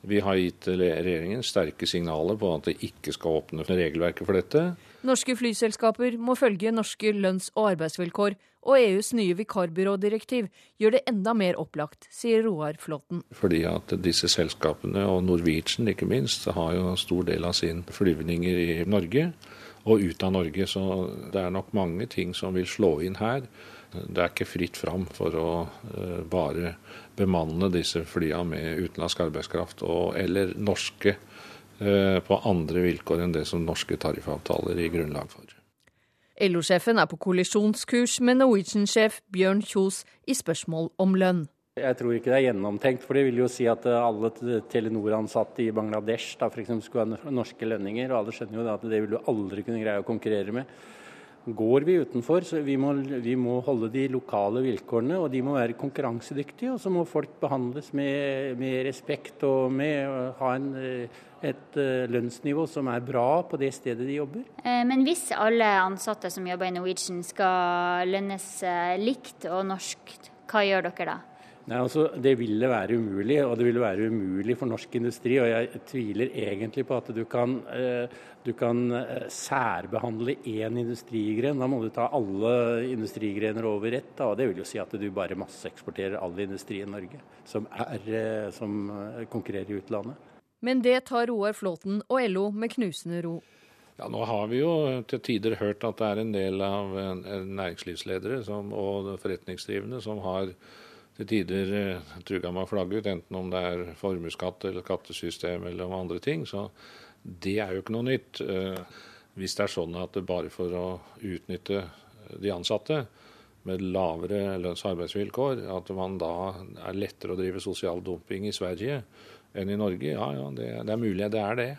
Vi har gitt regjeringen sterke signaler på at det ikke skal åpne regelverket for dette. Norske flyselskaper må følge norske lønns- og arbeidsvilkår, og EUs nye vikarbyrådirektiv gjør det enda mer opplagt, sier Roar Flåten. Fordi at disse selskapene, og Norwegian ikke minst, har jo stor del av sin flyvninger i Norge og ut av Norge. Så det er nok mange ting som vil slå inn her. Det er ikke fritt fram for å uh, bare bemanne disse flya med utenlandsk arbeidskraft og, eller norske uh, på andre vilkår enn det som norske tariffavtaler gir grunnlag for. LO-sjefen er på kollisjonskurs med Norwegian-sjef Bjørn Kjos i spørsmål om lønn. Jeg tror ikke det er gjennomtenkt, for det vil jo si at alle Telenor-ansatte i Bangladesh da for eksempel, skulle ha norske lønninger, og alle skjønner jo at det vil du aldri kunne greie å konkurrere med. Går vi utenfor, så vi må, vi må holde de lokale vilkårene, og de må være konkurransedyktige. Og så må folk behandles med, med respekt og med ha en et eh, lønnsnivå som er bra på det stedet de jobber. Eh, men hvis alle ansatte som jobber i Norwegian skal lønnes eh, likt og norskt, hva gjør dere da? Nei, altså, Det ville være umulig, og det ville være umulig for norsk industri. Og jeg tviler egentlig på at du kan, du kan særbehandle én industrigren. Da må du ta alle industrigrener over ett. Da, og Det vil jo si at du bare masseeksporterer all industri i Norge som, er, som konkurrerer i utlandet. Men det tar Roar Flåten og LO med knusende ro. Ja, Nå har vi jo til tider hørt at det er en del av næringslivsledere som, og forretningsdrivende som har til tider truga trugga med å flagge ut, enten om det er formuesskatt eller skattesystem eller om andre ting. Så det er jo ikke noe nytt. Eh, hvis det er sånn at det bare for å utnytte de ansatte med lavere lønns- og arbeidsvilkår, at man da er lettere å drive sosial dumping i Sverige enn i Norge. Ja ja, det, det er mulig det er det.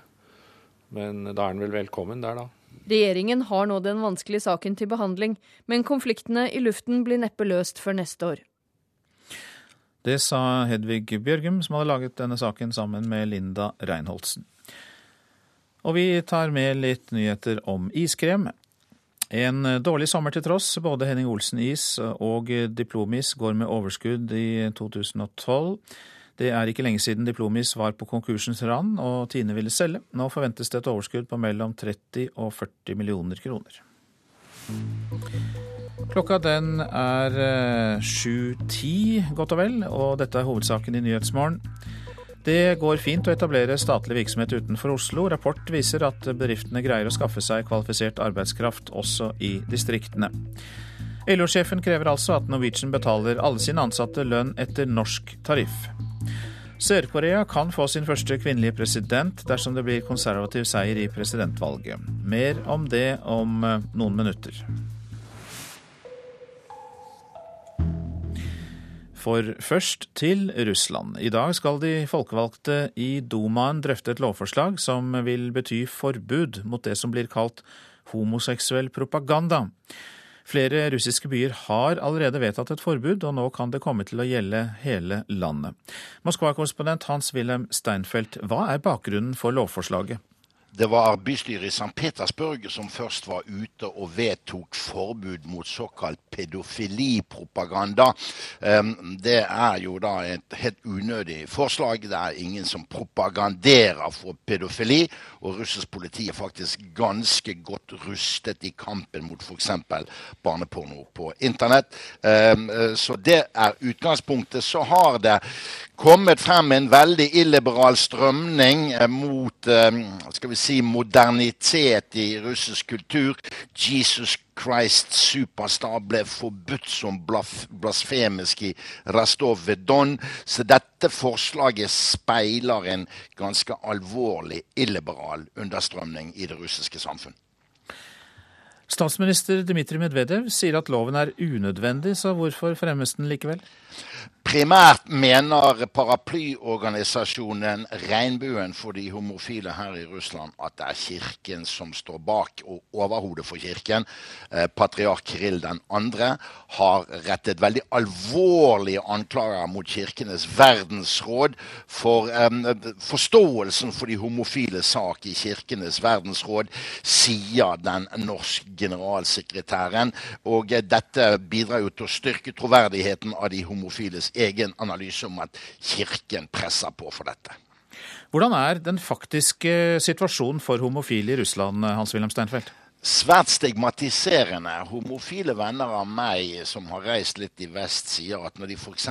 Men da er den vel velkommen der, da. Regjeringen har nå den vanskelige saken til behandling, men konfliktene i luften blir neppe løst før neste år. Det sa Hedvig Bjørgum, som hadde laget denne saken sammen med Linda Reinholdsen. Og vi tar med litt nyheter om iskrem. En dårlig sommer til tross. Både Henning Olsen-is og Diplomis går med overskudd i 2012. Det er ikke lenge siden Diplomis var på konkursens rand og Tine ville selge. Nå forventes det et overskudd på mellom 30 og 40 millioner kroner. Klokka den er 7.10 godt og vel, og dette er hovedsaken i Nyhetsmorgen. Det går fint å etablere statlig virksomhet utenfor Oslo. Rapport viser at bedriftene greier å skaffe seg kvalifisert arbeidskraft også i distriktene. LO-sjefen krever altså at Norwegian betaler alle sine ansatte lønn etter norsk tariff. Sør-Korea kan få sin første kvinnelige president dersom det blir konservativ seier i presidentvalget. Mer om det om eh, noen minutter. For først til Russland. I dag skal de folkevalgte i Dumaen drøfte et lovforslag som vil bety forbud mot det som blir kalt homoseksuell propaganda. Flere russiske byer har allerede vedtatt et forbud, og nå kan det komme til å gjelde hele landet. Moskva-korrespondent Hans-Wilhelm Steinfeld, hva er bakgrunnen for lovforslaget? Det var bystyret i St. Petersburg som først var ute og vedtok forbud mot såkalt pedofilipropaganda. Ehm, det er jo da et helt unødig forslag. Det er ingen som propaganderer for pedofili. Og russisk politi er faktisk ganske godt rustet i kampen mot f.eks. barneporno på internett. Ehm, eh, så det er utgangspunktet. Så har det kommet frem en veldig illiberal strømning eh, mot eh, skal vi si, modernitet i russisk kultur. Jesus Christ Superstar ble forbudt som blasfemisk i Rastov ved Don. Så dette forslaget speiler en ganske alvorlig illiberal understrømning i det russiske samfunn. Statsminister Dmitrij Medvedev sier at loven er unødvendig, så hvorfor fremmes den likevel? Primært mener paraplyorganisasjonen Regnbuen for de homofile her i Russland at det er Kirken som står bak, og overhodet for Kirken. Eh, patriark Kirill 2. har rettet veldig alvorlige anklager mot Kirkenes verdensråd for um, forståelsen for de homofile sak i Kirkenes verdensråd, sier den norske generalsekretæren. Og dette bidrar jo til å styrke troverdigheten av de homofiles egen analyse om at Kirken presser på for dette. Hvordan er den faktiske situasjonen for homofile i Russland, Hans-Wilhelm Steinfeld? Svært stigmatiserende. Homofile venner av meg som har reist litt i vest, sier at når de f.eks.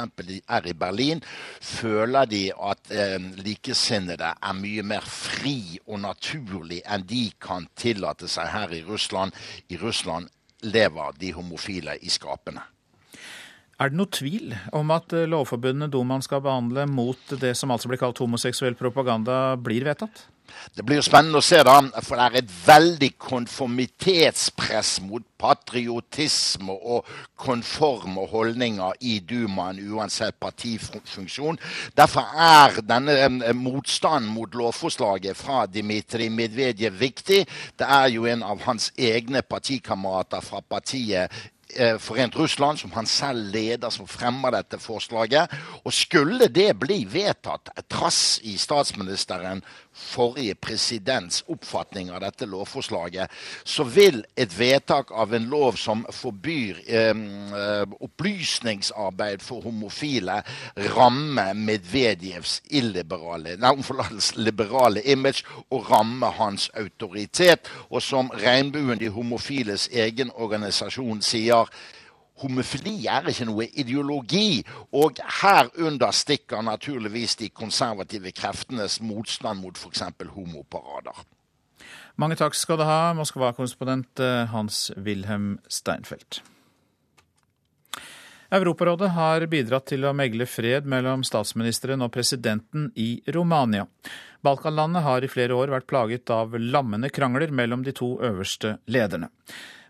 er i Berlin, føler de at eh, likesinnede er mye mer fri og naturlig enn de kan tillate seg her i Russland. I Russland lever de homofile i skapene. Er det noe tvil om at eh, lovforbundene Dumaen skal behandle mot det som altså blir kalt homoseksuell propaganda, blir vedtatt? Det blir jo spennende å se, da. For det er et veldig konformitetspress mot patriotisme og konforme holdninger i Dumaen, uansett partifunksjon. Derfor er denne motstanden mot lovforslaget fra Dmitrij Medvedev viktig. Det er jo en av hans egne partikamerater fra partiet Eh, Forent Russland, som han selv leder, som fremmer dette forslaget. Og skulle det bli vedtatt, trass i statsministeren forrige presidents oppfatning av dette lovforslaget, så vil et vedtak av en lov som forbyr eh, opplysningsarbeid for homofile, ramme Medvedjevs illiberale, nei, liberale image og ramme hans autoritet. Og som Regnbuen, de homofiles egen organisasjon, sier Homofili er ikke noe ideologi, og herunder stikker naturligvis de konservative kreftenes motstand mot f.eks. homoparader. Mange takk skal du ha, Moskva-korrespondent eh, Hans-Wilhelm Steinfeld. Europarådet har bidratt til å megle fred mellom statsministeren og presidenten i Romania. Balkanlandet har i flere år vært plaget av lammende krangler mellom de to øverste lederne.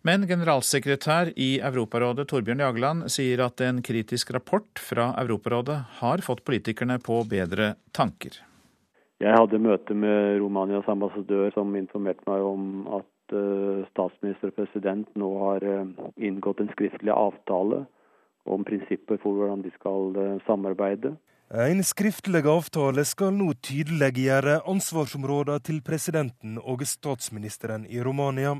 Men generalsekretær i Europarådet Torbjørn Jagland sier at en kritisk rapport fra Europarådet har fått politikerne på bedre tanker. Jeg hadde møte med Romanias ambassadør som informerte meg om at eh, statsminister og president nå har eh, inngått en skriftlig avtale om prinsipper for hvordan de skal eh, samarbeide. En skriftlig avtale skal nå tydeliggjøre ansvarsområdene til presidenten og statsministeren i Romania.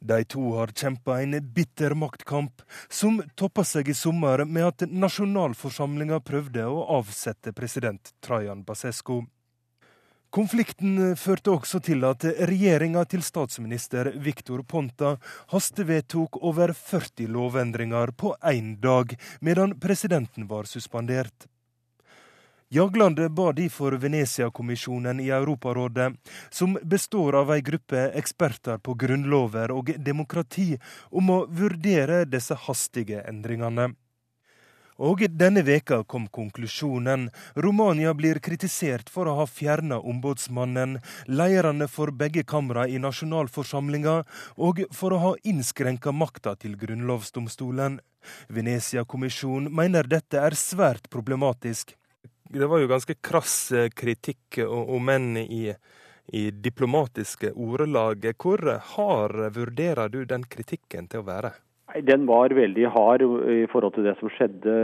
De to har kjempa en bitter maktkamp, som toppa seg i sommer med at nasjonalforsamlinga prøvde å avsette president Trajan Basescu. Konflikten førte også til at regjeringa til statsminister Viktor Ponta hastevedtok over 40 lovendringer på én dag, medan presidenten var suspendert. Jagland ba derfor Venezia-kommisjonen i Europarådet, som består av ei gruppe eksperter på grunnlover og demokrati, om å vurdere disse hastige endringene. Og denne veka kom konklusjonen. Romania blir kritisert for å ha fjerna ombudsmannen, lederne for begge kamra i nasjonalforsamlinga, og for å ha innskrenka makta til grunnlovsdomstolen. Venezia-kommisjonen mener dette er svært problematisk. Det var jo ganske krass eh, kritikk, om menn i, i diplomatiske ordelag. Hvor hard vurderer du den kritikken til å være? Den var veldig hard i forhold til det som skjedde,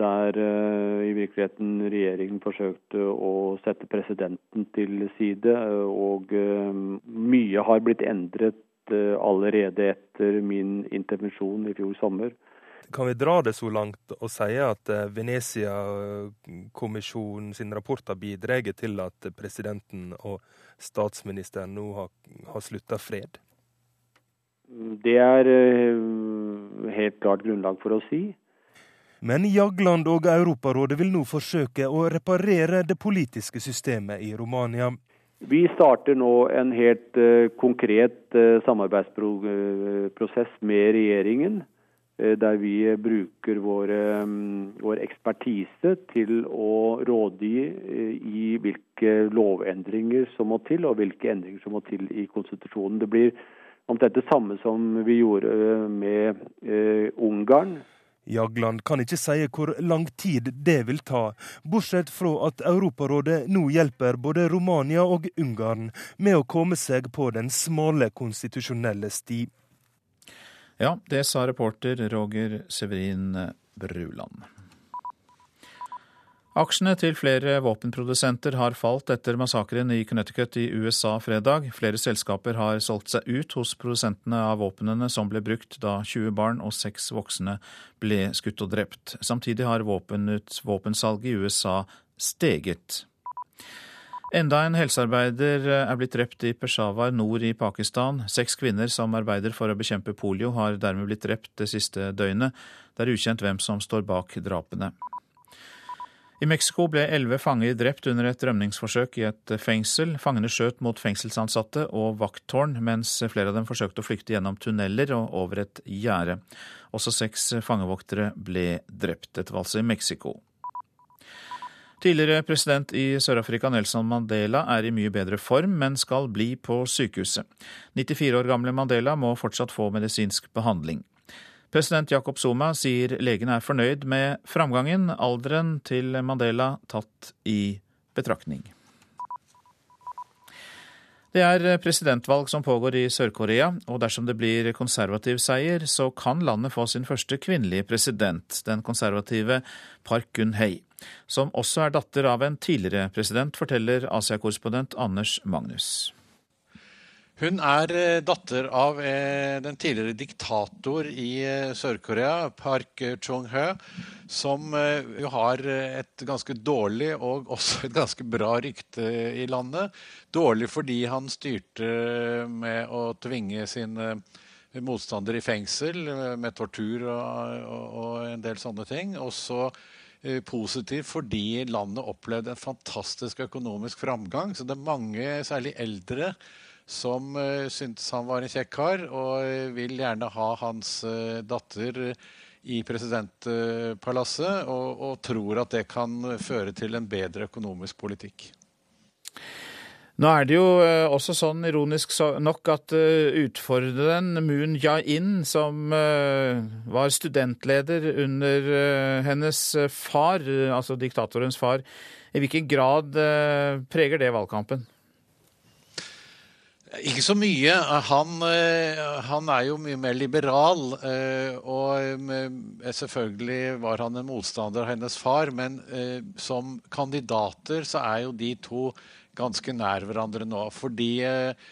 der eh, i virkeligheten regjeringen forsøkte å sette presidenten til side. Og eh, mye har blitt endret allerede etter min intervensjon i fjor sommer. Kan vi dra det så langt og si at eh, Venezia-kommisjonen sin rapport har bidratt til at presidenten og statsministeren nå har, har slutta fred? Det er eh, helt klart grunnlag for å si. Men Jagland og Europarådet vil nå forsøke å reparere det politiske systemet i Romania. Vi starter nå en helt uh, konkret samarbeidsprosess med regjeringen. Eh, der vi bruker våre, mm, vår ekspertise til å rådgi eh, i hvilke lovendringer som må til, og hvilke endringer som må til i konstitusjonen. Det blir omtrent det samme som vi gjorde eh, med Ungarn. Jagland kan ikke si hvor lang tid det vil ta, bortsett fra at Europarådet nå hjelper både Romania og Ungarn med å komme seg på den smale konstitusjonelle sti. Ja, det sa reporter Roger Severin Bruland. Aksjene til flere våpenprodusenter har falt etter massakren i Connecticut i USA fredag. Flere selskaper har solgt seg ut hos produsentene av våpnene som ble brukt da 20 barn og 6 voksne ble skutt og drept. Samtidig har våpensalget i USA steget. Enda en helsearbeider er blitt drept i Peshawar nord i Pakistan. Seks kvinner som arbeider for å bekjempe polio, har dermed blitt drept det siste døgnet. Det er ukjent hvem som står bak drapene. I Mexico ble elleve fanger drept under et rømningsforsøk i et fengsel. Fangene skjøt mot fengselsansatte og vakttårn, mens flere av dem forsøkte å flykte gjennom tunneler og over et gjerde. Også seks fangevoktere ble drept. Dette var altså i Mexico. Tidligere president i Sør-Afrika Nelson Mandela er i mye bedre form, men skal bli på sykehuset. 94 år gamle Mandela må fortsatt få medisinsk behandling. President Jacob Zuma sier legene er fornøyd med framgangen, alderen til Mandela tatt i betraktning. Det er presidentvalg som pågår i Sør-Korea, og dersom det blir konservativ seier, så kan landet få sin første kvinnelige president, den konservative Park Gun-hei som også er datter av en tidligere president, forteller Asia-korrespondent Anders Magnus. Hun er eh, datter av eh, den tidligere diktator i eh, Sør-Korea, Park Chung-hø, som jo har et ganske dårlig og også et ganske bra rykte i landet. Dårlig fordi han styrte med å tvinge sine motstandere i fengsel med tortur og, og, og en del sånne ting. Og så Eh, positiv fordi landet opplevde en fantastisk økonomisk framgang. Så det er mange, særlig eldre, som uh, syntes han var en kjekk kar, og uh, vil gjerne ha hans datter i presidentpalasset, og, og tror at det kan føre til en bedre økonomisk politikk. Nå er det jo eh, også sånn ironisk nok at eh, utfordreren Moon Jae-in, som eh, var studentleder under hennes far, altså diktatorens far, i hvilken grad preger det valgkampen? Ikke så mye. Han, han, er jo mye mer liberal. Og selvfølgelig var han en motstander av hennes far, men som kandidater så er jo de to ganske nær hverandre nå. Fordi eh,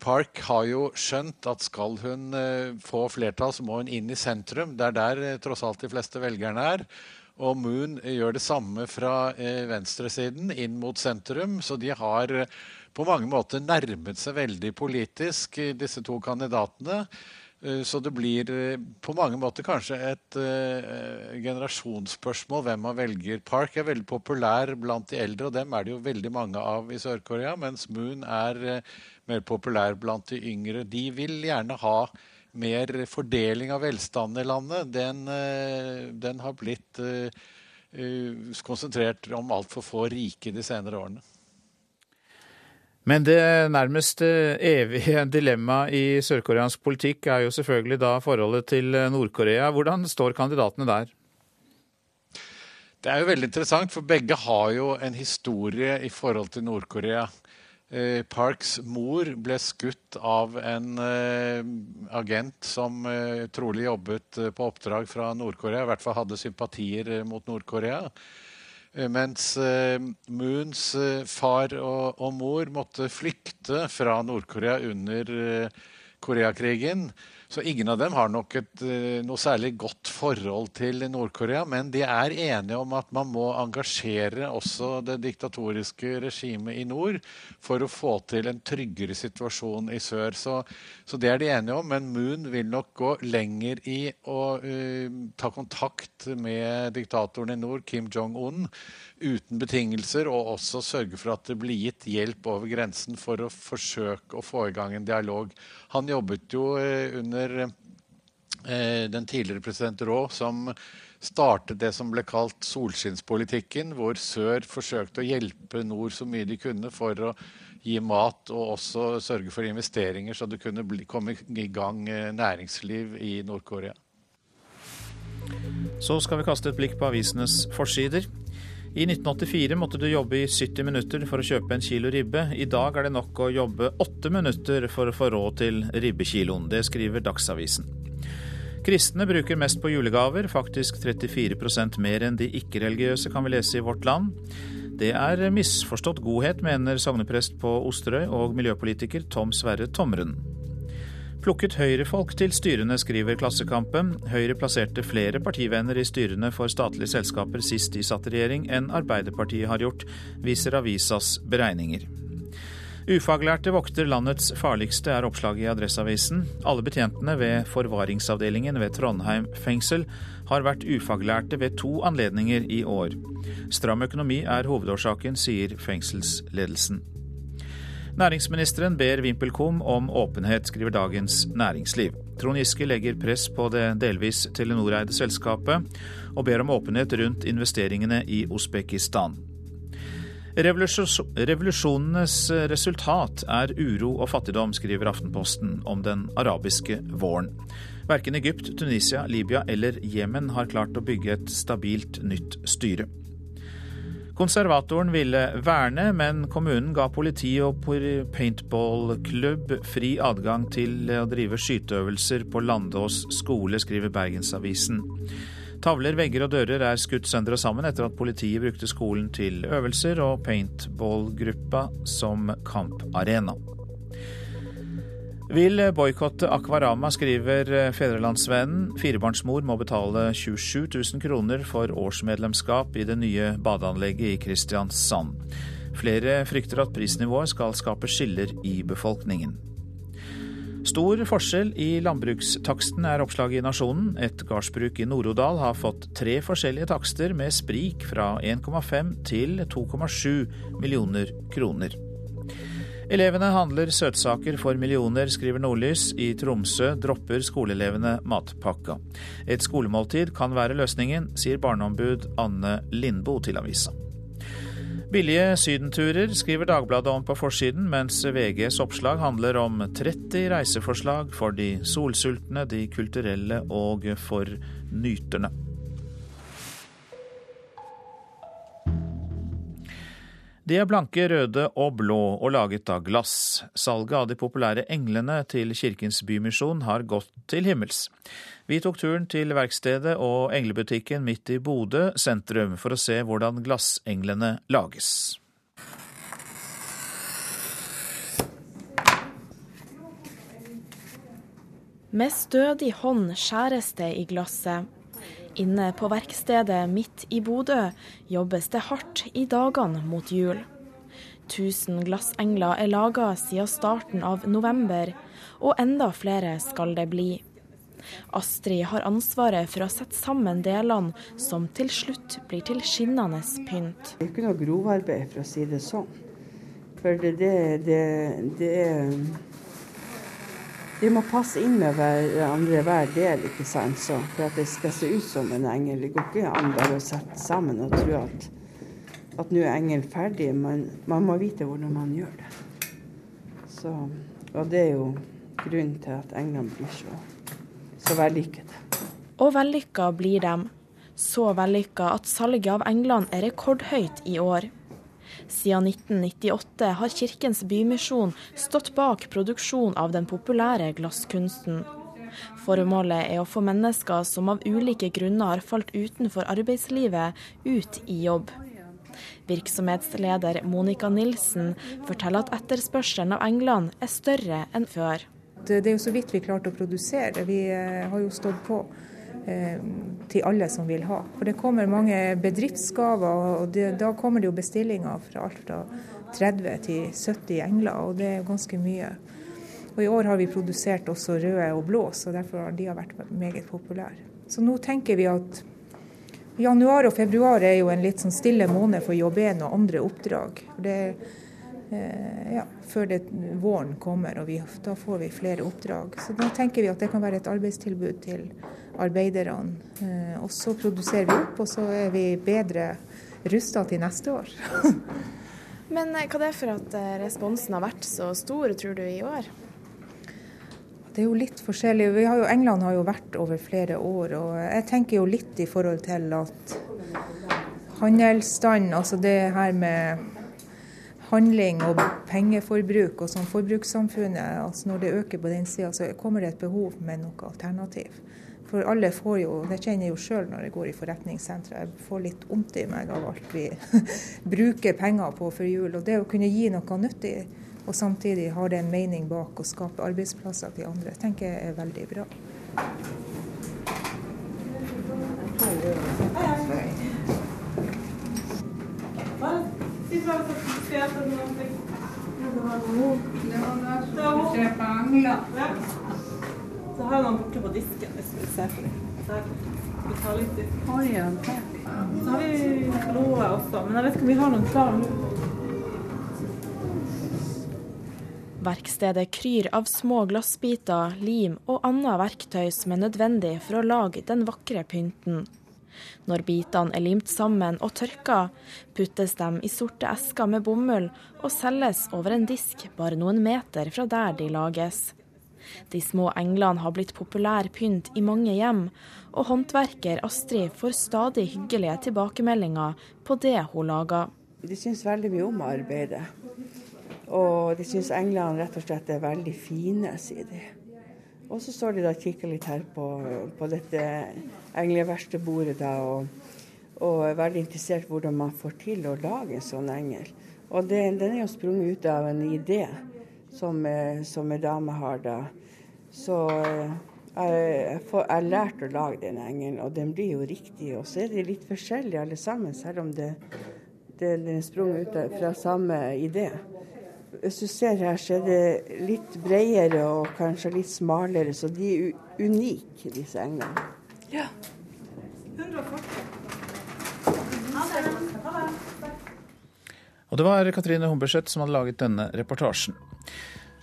Park har jo skjønt at skal hun få flertall, så må hun inn i sentrum. Det er der tross alt de fleste velgerne er. Og Moon gjør det samme fra venstresiden inn mot sentrum. Så de har på mange måter nærmet seg veldig politisk, disse to kandidatene. Eh, så det blir eh, på mange måter kanskje et uh, generasjonsspørsmål hvem man velger. Park er veldig populær blant de eldre, og dem er det jo veldig mange av i Sør-Korea. Mens Moon er mer populær blant de yngre. De vil gjerne ha mer fordeling av velstanden i landet. Den, den har blitt konsentrert om altfor få rike de senere årene. Men det nærmest eh, evige dilemmaet i sørkoreansk politikk er jo selvfølgelig da forholdet til eh, Nord-Korea. Hvordan står kandidatene der? Det er jo veldig interessant, for begge har jo en historie i forhold til Nord-Korea. Eh, Parks mor ble skutt av en agent som trolig jobbet på oppdrag fra Nord-Korea, i hvert fall hadde sympatier mot Nord-Korea. Eh, mens eh, Moons eh, far og, mor måtte flykte fra Nord-Korea under Koreakrigen. Så ingen av dem har nok et eh, noe særlig godt forhold til Nord-Korea. Men de er enige om at man må engasjere også det diktatoriske regimet i nord for å få til en tryggere situasjon i sør. Så, så det er de enige om. Men Moon vil nok gå lenger i å uh, ta kontakt med diktatoren i nord, Kim Jong-un, uten betingelser, og også sørge for at det blir gitt hjelp over grensen for å forsøke å få i gang en dialog. Han jobbet jo under under eh, den tidligere president Rå, som startet det som ble kalt solskinnspolitikken, hvor sør forsøkte å hjelpe nord så mye de kunne for å gi mat og også sørge for investeringer, så det kunne bli, komme i gang eh, næringsliv i Nord-Korea. Så skal vi kaste et blikk på avisenes forsider. I 1984 måtte du jobbe i 70 minutter for å kjøpe en kilo ribbe. I dag er det nok å jobbe åtte minutter for å få råd til ribbekiloen. Det skriver Dagsavisen. Kristne bruker mest på julegaver, faktisk 34% mer enn de ikke-religiøse, kan vi lese i Vårt Land. Det er misforstått godhet, mener sogneprest på Osterøy og miljøpolitiker Tom Sverre Tomren. Plukket Høyre-folk til styrene, skriver Klassekampen. Høyre plasserte flere partivenner i styrene for statlige selskaper sist de satt i regjering enn Arbeiderpartiet har gjort, viser avisas beregninger. Ufaglærte vokter landets farligste, er oppslaget i Adresseavisen. Alle betjentene ved forvaringsavdelingen ved Trondheim fengsel har vært ufaglærte ved to anledninger i år. Stram økonomi er hovedårsaken, sier fengselsledelsen. Næringsministeren ber VimpelCom om åpenhet, skriver Dagens Næringsliv. Trond Giske legger press på det delvis Telenor-eide selskapet, og ber om åpenhet rundt investeringene i Usbekistan. Revolusjonenes resultat er uro og fattigdom, skriver Aftenposten om den arabiske våren. Verken Egypt, Tunisia, Libya eller Jemen har klart å bygge et stabilt nytt styre. Konservatoren ville verne, men kommunen ga politi og paintballklubb fri adgang til å drive skyteøvelser på Landås skole, skriver Bergensavisen. Tavler, vegger og dører er skutt sønder og sammen etter at politiet brukte skolen til øvelser og paintballgruppa som kamparena vil boikotte Akvarama, skriver eh, Fedrelandsvennen. Firebarnsmor må betale 27 000 kroner for årsmedlemskap i det nye badeanlegget i Kristiansand. Flere frykter at prisnivået skal skape skiller i befolkningen. Stor forskjell i landbrukstaksten er oppslaget i Nasjonen. Et gardsbruk i Nord-Odal har fått tre forskjellige takster med sprik fra 1,5 til 2,7 millioner kroner. Elevene handler søtsaker for millioner, skriver Nordlys. I Tromsø dropper skoleelevene matpakka. Et skolemåltid kan være løsningen, sier barneombud Anne Lindboe til avisa. Billige sydenturer skriver Dagbladet om på forsiden, mens VGs oppslag handler om 30 reiseforslag for de solsultne, de kulturelle og for nyterne. De er blanke, røde og blå og laget av glass. Salget av de populære englene til Kirkens Bymisjon har gått til himmels. Vi tok turen til verkstedet og englebutikken midt i Bodø sentrum for å se hvordan glassenglene lages. Med stødig hånd skjæres det i glasset. Inne på verkstedet midt i Bodø jobbes det hardt i dagene mot jul. 1000 glassengler er laga siden starten av november, og enda flere skal det bli. Astrid har ansvaret for å sette sammen delene som til slutt blir til skinnende pynt. Det er ikke noe grovarbeid, for å si det sånn. For det, det, det, det er De må passe inn med hverandre hver del, ikke sant. Så for at det skal se ut som en engel. Det går ikke an bare å sette sammen og tro at, at nå er engelen ferdig. Men man må vite hvordan man gjør det. Så, og det er jo grunnen til at englene blir så, så vellykkede. Og vellykka blir de. Så vellykka at salget av englene er rekordhøyt i år. Siden 1998 har Kirkens Bymisjon stått bak produksjon av den populære glasskunsten. Formålet er å få mennesker som av ulike grunner har falt utenfor arbeidslivet, ut i jobb. Virksomhetsleder Monica Nilsen forteller at etterspørselen av England er større enn før. Det er jo så vidt vi klarte å produsere. Vi eh, har jo stått på til alle som vil ha. For det kommer mange bedriftsgaver, og det, da kommer det jo bestillinger fra alt fra 30 til 70 engler, og det er ganske mye. Og I år har vi produsert også røde og blå, så derfor har de vært meget populære. Så nå tenker vi at januar og februar er jo en litt sånn stille måned for 1 og andre oppdrag. Det, eh, ja, før det, våren kommer og vi, da får vi flere oppdrag. Så da tenker vi at det kan være et arbeidstilbud til arbeiderne. Eh, og så produserer vi opp, og så er vi bedre rusta til neste år. Men eh, hva det er for at eh, responsen har vært så stor, tror du, i år? Det er jo litt forskjellig. Har jo, England har jo vært over flere år. og Jeg tenker jo litt i forhold til at handelsstand, altså det her med handling og pengeforbruk og sånn forbrukssamfunnet, altså når det øker på den sida, så kommer det et behov med noe alternativ. For alle får jo, det kjenner jeg jo sjøl når jeg går i forretningssentre, jeg får litt vondt i meg av alt vi bruker penger på før jul. Og det å kunne gi noe nyttig, og samtidig har det en mening bak å skape arbeidsplasser til andre, tenker jeg er veldig bra. Det så har noen borte på disken hvis du ser på dem. Vi tar litt i. Så har vi blå også, men jeg vet ikke om vi har noen klar nå. Verkstedet kryr av små glassbiter, lim og annet verktøy som er nødvendig for å lage den vakre pynten. Når bitene er limt sammen og tørka, puttes de i sorte esker med bomull og selges over en disk bare noen meter fra der de lages. De små englene har blitt populær pynt i mange hjem, og håndverker Astrid får stadig hyggelige tilbakemeldinger på det hun lager. De syns veldig mye om arbeidet. Og de syns englene rett og slett er veldig fine, sier de. Og så står de da og kikker litt her på, på dette engleverkstedbordet da, og, og, er veldig interessert hvordan man får til å lage en sånn engel. Og det, den er jo sprunget ut av en idé som, eh, som en dame har da. Så eh, jeg har lært å lage den engelen, og den blir jo riktig. Og så er de litt forskjellige alle sammen, selv om det, det, det er sprunget ut fra samme idé. Hvis du ser her, så er det litt bredere og kanskje litt smalere, så de er unike, disse englene. Ja. 140. Og det var Katrine Humberseth som hadde laget denne reportasjen.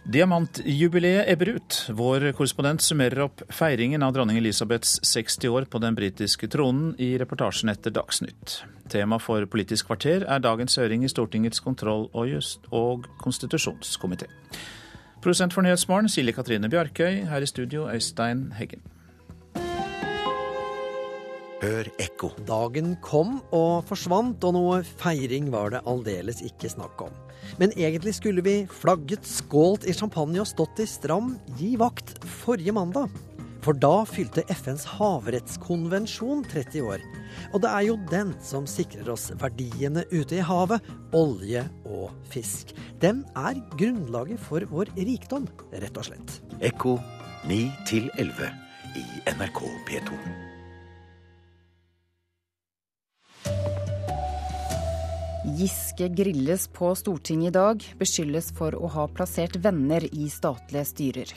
Diamantjubileet ebber ut. Vår korrespondent summerer opp feiringen av dronning Elisabeths 60 år på den britiske tronen i reportasjen etter Dagsnytt. Tema for Politisk kvarter er dagens høring i Stortingets kontroll- og, just og konstitusjonskomité. Produsent for Nyhetsmorgen Silje Katrine Bjarkøy. Her i studio Øystein Heggen. Hør ekko. Dagen kom og forsvant, og noe feiring var det aldeles ikke snakk om. Men egentlig skulle vi flagget, skålt i champagne og stått i stram gi vakt forrige mandag. For da fylte FNs havrettskonvensjon 30 år. Og det er jo den som sikrer oss verdiene ute i havet, olje og fisk. Den er grunnlaget for vår rikdom, rett og slett. Ekko 9 til 11 i NRK P2. Giske grilles på Stortinget i dag, beskyldes for å ha plassert venner i statlige styrer.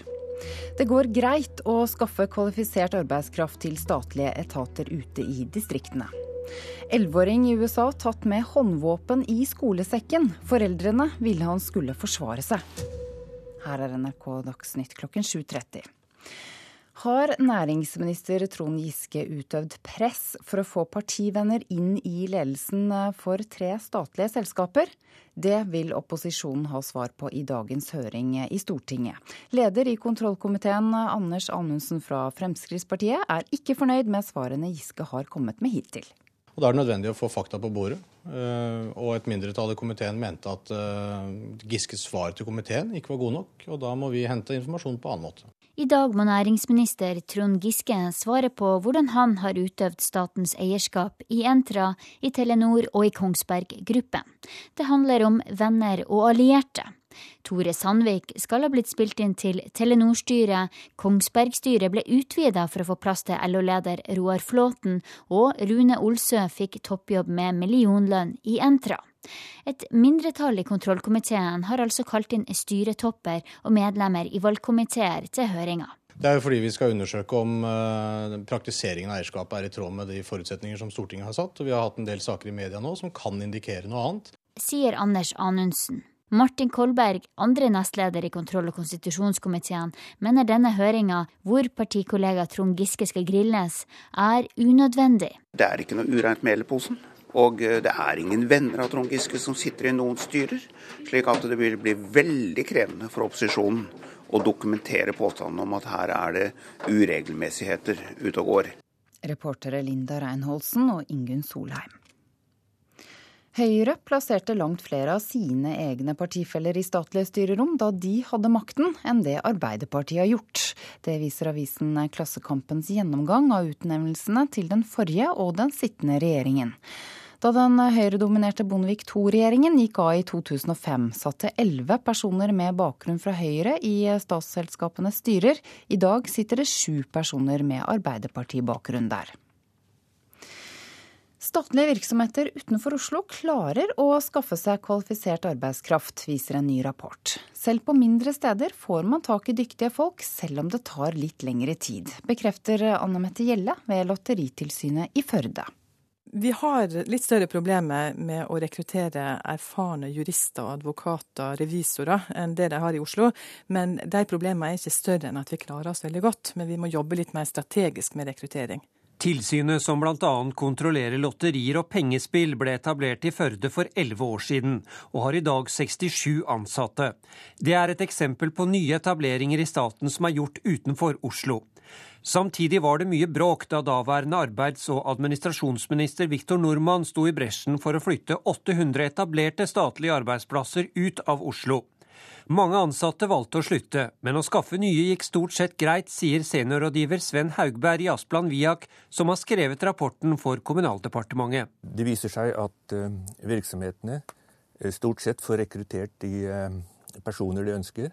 Det går greit å skaffe kvalifisert arbeidskraft til statlige etater ute i distriktene. Elleveåring i USA tatt med håndvåpen i skolesekken. Foreldrene ville han skulle forsvare seg. Her er NRK Dagsnytt klokken 7.30. Har næringsminister Trond Giske utøvd press for å få partivenner inn i ledelsen for tre statlige selskaper? Det vil opposisjonen ha svar på i dagens høring i Stortinget. Leder i kontrollkomiteen Anders Anundsen fra Fremskrittspartiet er ikke fornøyd med svarene Giske har kommet med hittil. Da er det nødvendig å få fakta på bordet. Eh, og et mindretall i komiteen mente at eh, Giskes svar til komiteen ikke var god nok. Og da må vi hente informasjon på annen måte. I dag må næringsminister Trond Giske svare på hvordan han har utøvd statens eierskap i Entra, i Telenor og i Kongsberg Gruppen. Det handler om venner og allierte. Tore Sandvik skal ha blitt spilt inn til Telenor-styret, Kongsberg-styret ble utvida for å få plass til LO-leder Roar Flåten, og Rune Olsø fikk toppjobb med millionlønn i Entra. Et mindretall i kontrollkomiteen har altså kalt inn styretopper og medlemmer i valgkomiteer til høringa. Det er jo fordi vi skal undersøke om uh, praktiseringen av eierskapet er i tråd med de forutsetninger som Stortinget har satt. Og vi har hatt en del saker i media nå som kan indikere noe annet. Sier Anders Anundsen. Martin Kolberg, andre nestleder i kontroll- og konstitusjonskomiteen, mener denne høringa, hvor partikollega Trond Giske skal grilles, er unødvendig. Det er ikke noe ureint mel i posen. Og eh, det er ingen venner av Trond Giske som sitter i noen styrer. Slik at det vil bli veldig krevende for opposisjonen å dokumentere påstanden om at her er det uregelmessigheter ute og går. Reportere Linda Reinholsen og Ingunn Solheim. Høyre plasserte langt flere av sine egne partifeller i statlige styrerom da de hadde makten, enn det Arbeiderpartiet har gjort. Det viser avisen Klassekampens gjennomgang av utnevnelsene til den forrige og den sittende regjeringen. Da den høyredominerte Bondevik II-regjeringen gikk av i 2005, satte elleve personer med bakgrunn fra Høyre i statsselskapenes styrer. I dag sitter det sju personer med Arbeiderpartibakgrunn der. Statlige virksomheter utenfor Oslo klarer å skaffe seg kvalifisert arbeidskraft, viser en ny rapport. Selv på mindre steder får man tak i dyktige folk, selv om det tar litt lengre tid, bekrefter Anne Mette Gjelle ved Lotteritilsynet i Førde. Vi har litt større problemer med å rekruttere erfarne jurister, advokater, revisorer enn det de har i Oslo. Men de problemene er ikke større enn at vi klarer oss veldig godt. Men vi må jobbe litt mer strategisk med rekruttering. Tilsynet som bl.a. kontrollerer lotterier og pengespill, ble etablert i Førde for elleve år siden, og har i dag 67 ansatte. Det er et eksempel på nye etableringer i staten som er gjort utenfor Oslo. Samtidig var det mye bråk da daværende arbeids- og administrasjonsminister Viktor Nordmann sto i bresjen for å flytte 800 etablerte statlige arbeidsplasser ut av Oslo. Mange ansatte valgte å slutte, men å skaffe nye gikk stort sett greit, sier seniorrådgiver Sven Haugberg i Asplan Viak, som har skrevet rapporten for Kommunaldepartementet. Det viser seg at uh, virksomhetene uh, stort sett får rekruttert de uh, personer de ønsker,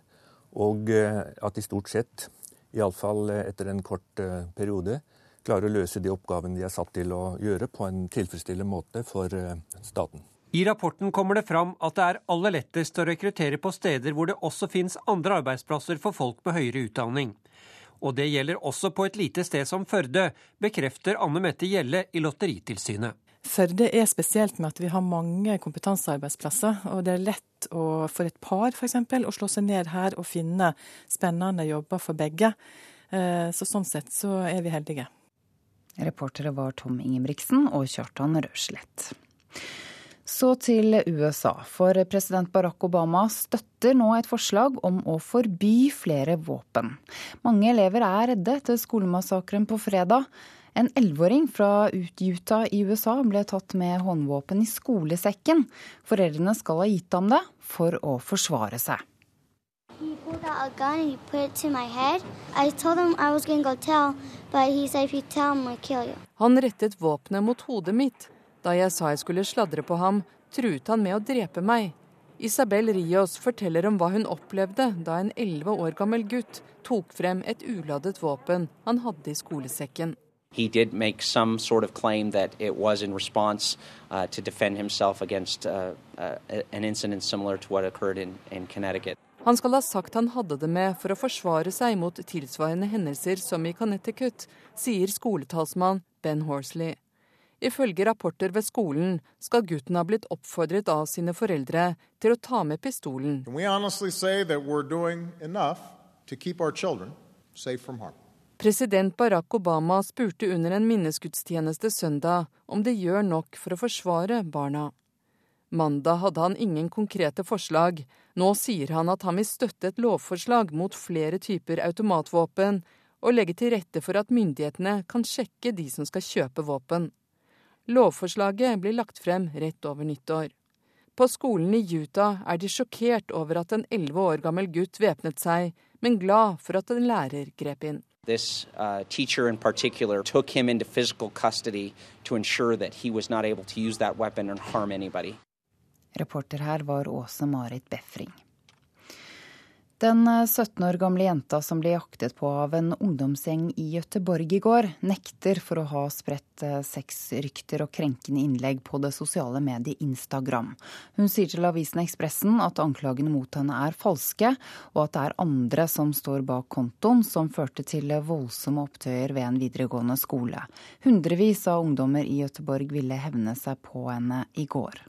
og at de stort sett iallfall etter en kort eh, periode, klarer å løse de oppgavene de er satt til å gjøre, på en tilfredsstillende måte for eh, staten. I rapporten kommer det fram at det er aller lettest å rekruttere på steder hvor det også finnes andre arbeidsplasser for folk med høyere utdanning. Og det gjelder også på et lite sted som Førde, bekrefter Anne Mette Gjelle i Lotteritilsynet. Førde er spesielt med at vi har mange kompetansearbeidsplasser. Og det er lett å, for et par f.eks. å slå seg ned her og finne spennende jobber for begge. Eh, så sånn sett så er vi heldige. Reportere var Tom Ingebrigtsen og Kjartan Røslett. Så til USA, for president Barack Obama støtter nå et forslag om å forby flere våpen. Mange elever er redde etter skolemassakren på fredag. En elleveåring fra Utah i USA ble tatt med håndvåpen i skolesekken. Foreldrene skal ha gitt ham det for å forsvare seg. Han rettet våpenet mot hodet mitt. Da jeg sa jeg skulle sladre på ham, truet han med å drepe meg. Isabel Rios forteller om hva hun opplevde da en elleve år gammel gutt tok frem et uladet våpen han hadde i skolesekken. He did make some sort of claim that it was in response uh, to defend himself against uh, uh, an incident similar to what occurred in, in Connecticut. Han skal ha sagt han hadde det med for å forsvare seg mot tilsvarende hendelser som i Connecticut, sier skoletalsmann Ben Horsley. Ifølge rapporter ved skolen skal gutten ha blitt oppfordret av sine foreldre til å ta med pistolen. President Barack Obama spurte under en minnesgudstjeneste søndag om det gjør nok for å forsvare barna. Mandag hadde han ingen konkrete forslag. Nå sier han at han vil støtte et lovforslag mot flere typer automatvåpen, og legge til rette for at myndighetene kan sjekke de som skal kjøpe våpen. Lovforslaget blir lagt frem rett over nyttår. På skolen i Utah er de sjokkert over at en elleve år gammel gutt væpnet seg, men glad for at en lærer grep inn. This uh, teacher in particular took him into physical custody to ensure that he was not able to use that weapon and harm anybody. Reporter her var Åse Marit Befring. Den 17 år gamle jenta som ble jaktet på av en ungdomsgjeng i Gøteborg i går, nekter for å ha spredt sexrykter og krenkende innlegg på det sosiale mediet Instagram. Hun sier til avisen Ekspressen at anklagene mot henne er falske, og at det er andre som står bak kontoen som førte til voldsomme opptøyer ved en videregående skole. Hundrevis av ungdommer i Gøteborg ville hevne seg på henne i går.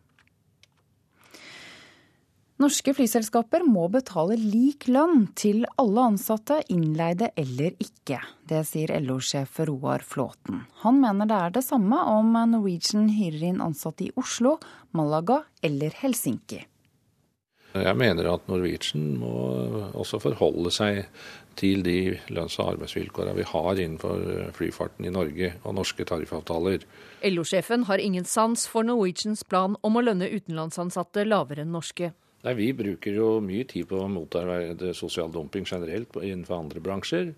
Norske flyselskaper må betale lik lønn til alle ansatte, innleide eller ikke. Det sier LO-sjef Roar Flåten. Han mener det er det samme om Norwegian hyrer inn ansatte i Oslo, Malaga eller Helsinki. Jeg mener at Norwegian må også forholde seg til de lønns- og arbeidsvilkårene vi har innenfor flyfarten i Norge og norske tariffavtaler. LO-sjefen har ingen sans for Norwegians plan om å lønne utenlandsansatte lavere enn norske. Nei, Vi bruker jo mye tid på å motarbeide sosial dumping generelt innenfor andre bransjer.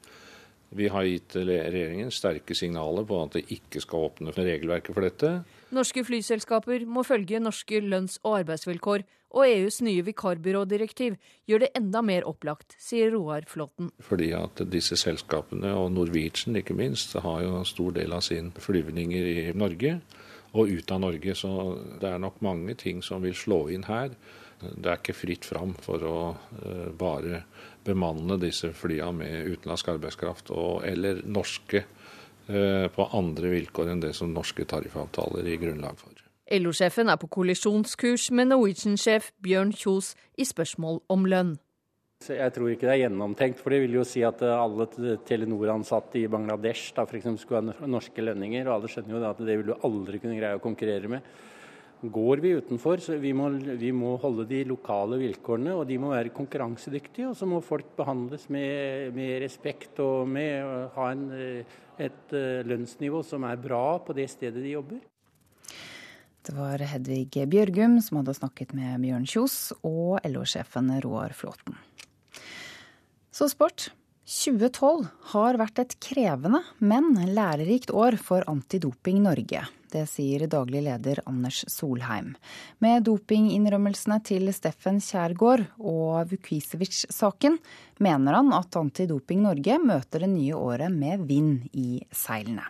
Vi har gitt regjeringen sterke signaler på at det ikke skal åpne for regelverket for dette. Norske flyselskaper må følge norske lønns- og arbeidsvilkår, og EUs nye vikarbyrådirektiv gjør det enda mer opplagt, sier Roar Flåten. Fordi at disse selskapene, og Norwegian ikke minst, har jo en stor del av sine flyvninger i Norge og ut av Norge. Så det er nok mange ting som vil slå inn her. Det er ikke fritt fram for å uh, bare bemanne disse flyene med utenlandsk arbeidskraft og, eller norske uh, på andre vilkår enn det som norske tariffavtaler gir grunnlag for. LO-sjefen er på kollisjonskurs med Norwegian-sjef Bjørn Kjos i spørsmål om lønn. Jeg tror ikke det er gjennomtenkt, for det vil jo si at alle Telenor-ansatte i Bangladesh da, for skulle ha norske lønninger, og alle skjønner jo at det vil du aldri kunne greie å konkurrere med går vi utenfor, så vi må, vi må, holde de lokale vilkårene, og de må være konkurransedyktige. Og så må folk behandles med, med respekt og med ha en, et eh, lønnsnivå som er bra på det stedet de jobber. Det var Hedvig Bjørgum som hadde snakket med Bjørn Kjos og LO-sjefen Roar Flåten. Så sport. 2012 har vært et krevende, men lærerikt år for Antidoping Norge. Det sier daglig leder Anders Solheim. Med dopinginnrømmelsene til Steffen Kjærgaard og Vukisevic-saken mener han at Antidoping Norge møter det nye året med vind i seilene.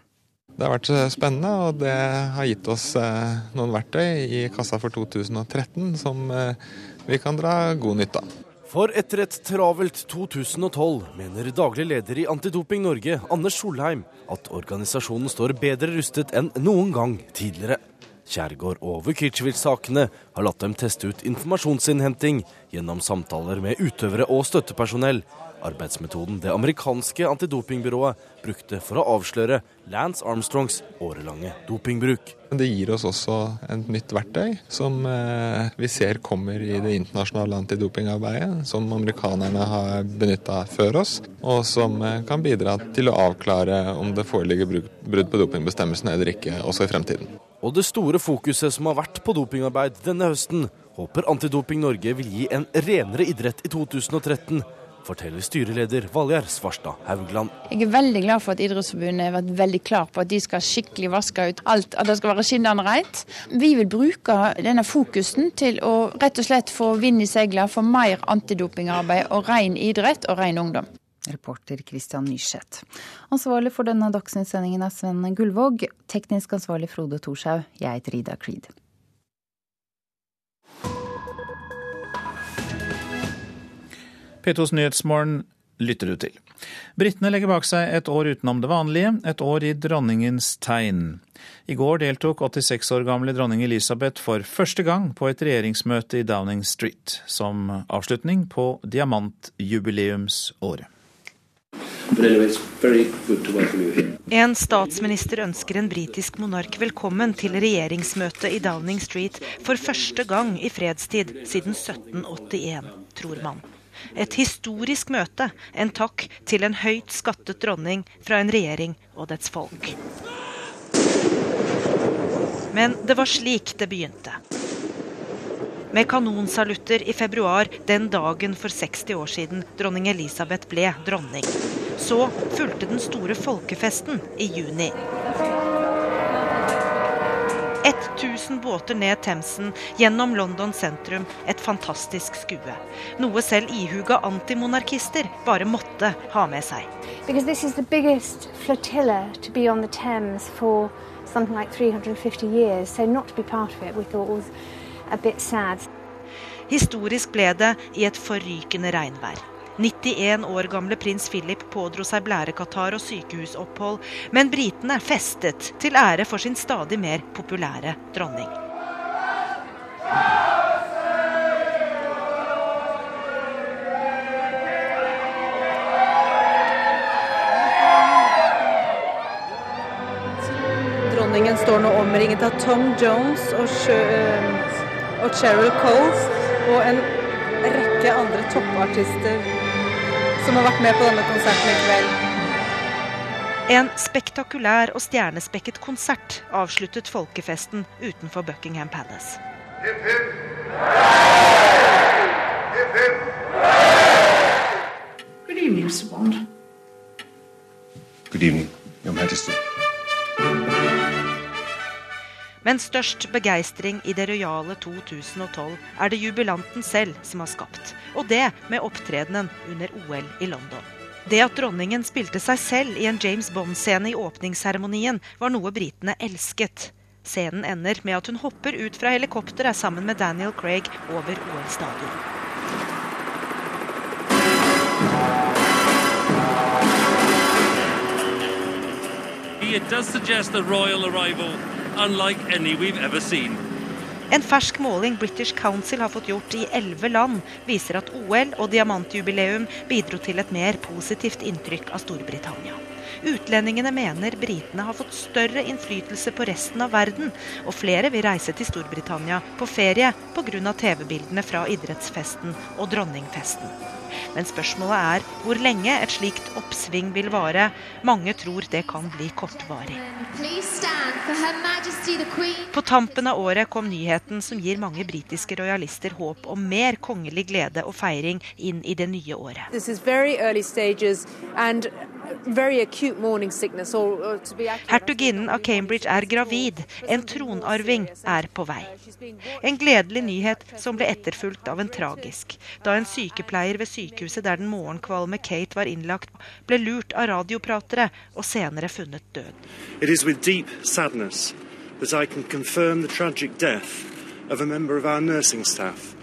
Det har vært spennende, og det har gitt oss eh, noen verktøy i kassa for 2013 som eh, vi kan dra god nytte av. For etter et travelt 2012 mener daglig leder i Antidoping Norge, Anders Solheim, at organisasjonen står bedre rustet enn noen gang tidligere. Kjærgaard og Vukicevic-sakene har latt dem teste ut informasjonsinnhenting gjennom samtaler med utøvere og støttepersonell, arbeidsmetoden det amerikanske antidopingbyrået brukte for å avsløre Lance Armstrongs årelange dopingbruk. Det gir oss også et nytt verktøy som eh, vi ser kommer i det internasjonale antidopingarbeidet, som amerikanerne har benytta før oss, og som eh, kan bidra til å avklare om det foreligger brudd på dopingbestemmelsene eller ikke, også i fremtiden. Og det store fokuset som har vært på dopingarbeid denne høsten, håper Antidoping Norge vil gi en renere idrett i 2013 forteller styreleder Valgjerd Svarstad Haugland. Jeg er veldig glad for at Idrettsforbundet har vært veldig klar på at de skal skikkelig vaske ut alt, at det skal være skinnende rent. Vi vil bruke denne fokusen til å rett og slett få vind i seilene for mer antidopingarbeid og ren idrett og ren ungdom. Reporter Christian Nyseth. Ansvarlig for denne Dagsnytt-sendingen er Sven Gullvåg. Teknisk ansvarlig Frode Thorshaug. Jeg heter Ida Creed. P2s Nyhetsmorgen lytter du til. Britene legger bak seg et år utenom det vanlige, et år i dronningens tegn. I går deltok 86 år gamle dronning Elisabeth for første gang på et regjeringsmøte i Downing Street, som avslutning på diamantjubileumsåret. En statsminister ønsker en britisk monark velkommen til regjeringsmøtet i Downing Street for første gang i fredstid siden 1781, tror man. Et historisk møte, en takk til en høyt skattet dronning fra en regjering og dets folk. Men det var slik det begynte. Med kanonsalutter i februar, den dagen for 60 år siden dronning Elisabeth ble dronning. Så fulgte den store folkefesten i juni. 1000 båter ned Themsen, gjennom London sentrum. Et fantastisk skue. Noe selv ihuga antimonarkister bare måtte ha med seg. Because this is the biggest flotilla to be on the Thames for something like 350 years, so not to be part of it we thought was a bit sad. Historisk ble det i et forrykende regnvær. 91 år gamle prins Philip pådro seg blærekatarr og sykehusopphold, men britene festet til ære for sin stadig mer populære dronning. Dronningen står nå omringet av Tom Jones og, og Cheryl Coles og en rekke andre toppartister som har vært med på denne konserten i kveld. En spektakulær og stjernespekket konsert avsluttet folkefesten utenfor Buckingham Palace. Hip, hip. Hip, hip. Good evening, Mr. Bond. Good evening, Your Majesty. Men størst begeistring i det rojale 2012 er det jubilanten selv som har skapt. Og det med opptredenen under OL i London. Det at dronningen spilte seg selv i en James Bond-scene i åpningsseremonien, var noe britene elsket. Scenen ender med at hun hopper ut fra helikopteret sammen med Daniel Craig over OL-stadion. It does suggest a royal arrival unlike any we've ever seen. En fersk måling British Council har fått gjort i elleve land, viser at OL og diamantjubileum bidro til et mer positivt inntrykk av Storbritannia. Utlendingene mener britene har fått større innflytelse på resten av verden, og flere vil reise til Storbritannia på ferie pga. TV-bildene fra idrettsfesten og dronningfesten. Men spørsmålet er hvor lenge et slikt oppsving vil vare. Mange tror det kan bli kortvarig. På tampen av året kom nyheten som gir mange britiske rojalister håp om mer kongelig glede og feiring inn i det nye året. Hertuginnen av Cambridge er gravid. En tronarving er på vei. En gledelig nyhet som ble etterfulgt av en tragisk. Da en sykepleier ved sykehuset der den morgenkvalme Kate var innlagt, ble lurt av radiopratere og senere funnet død. It is with deep sadness that I can confirm the tragic death of a member of our nursing staff.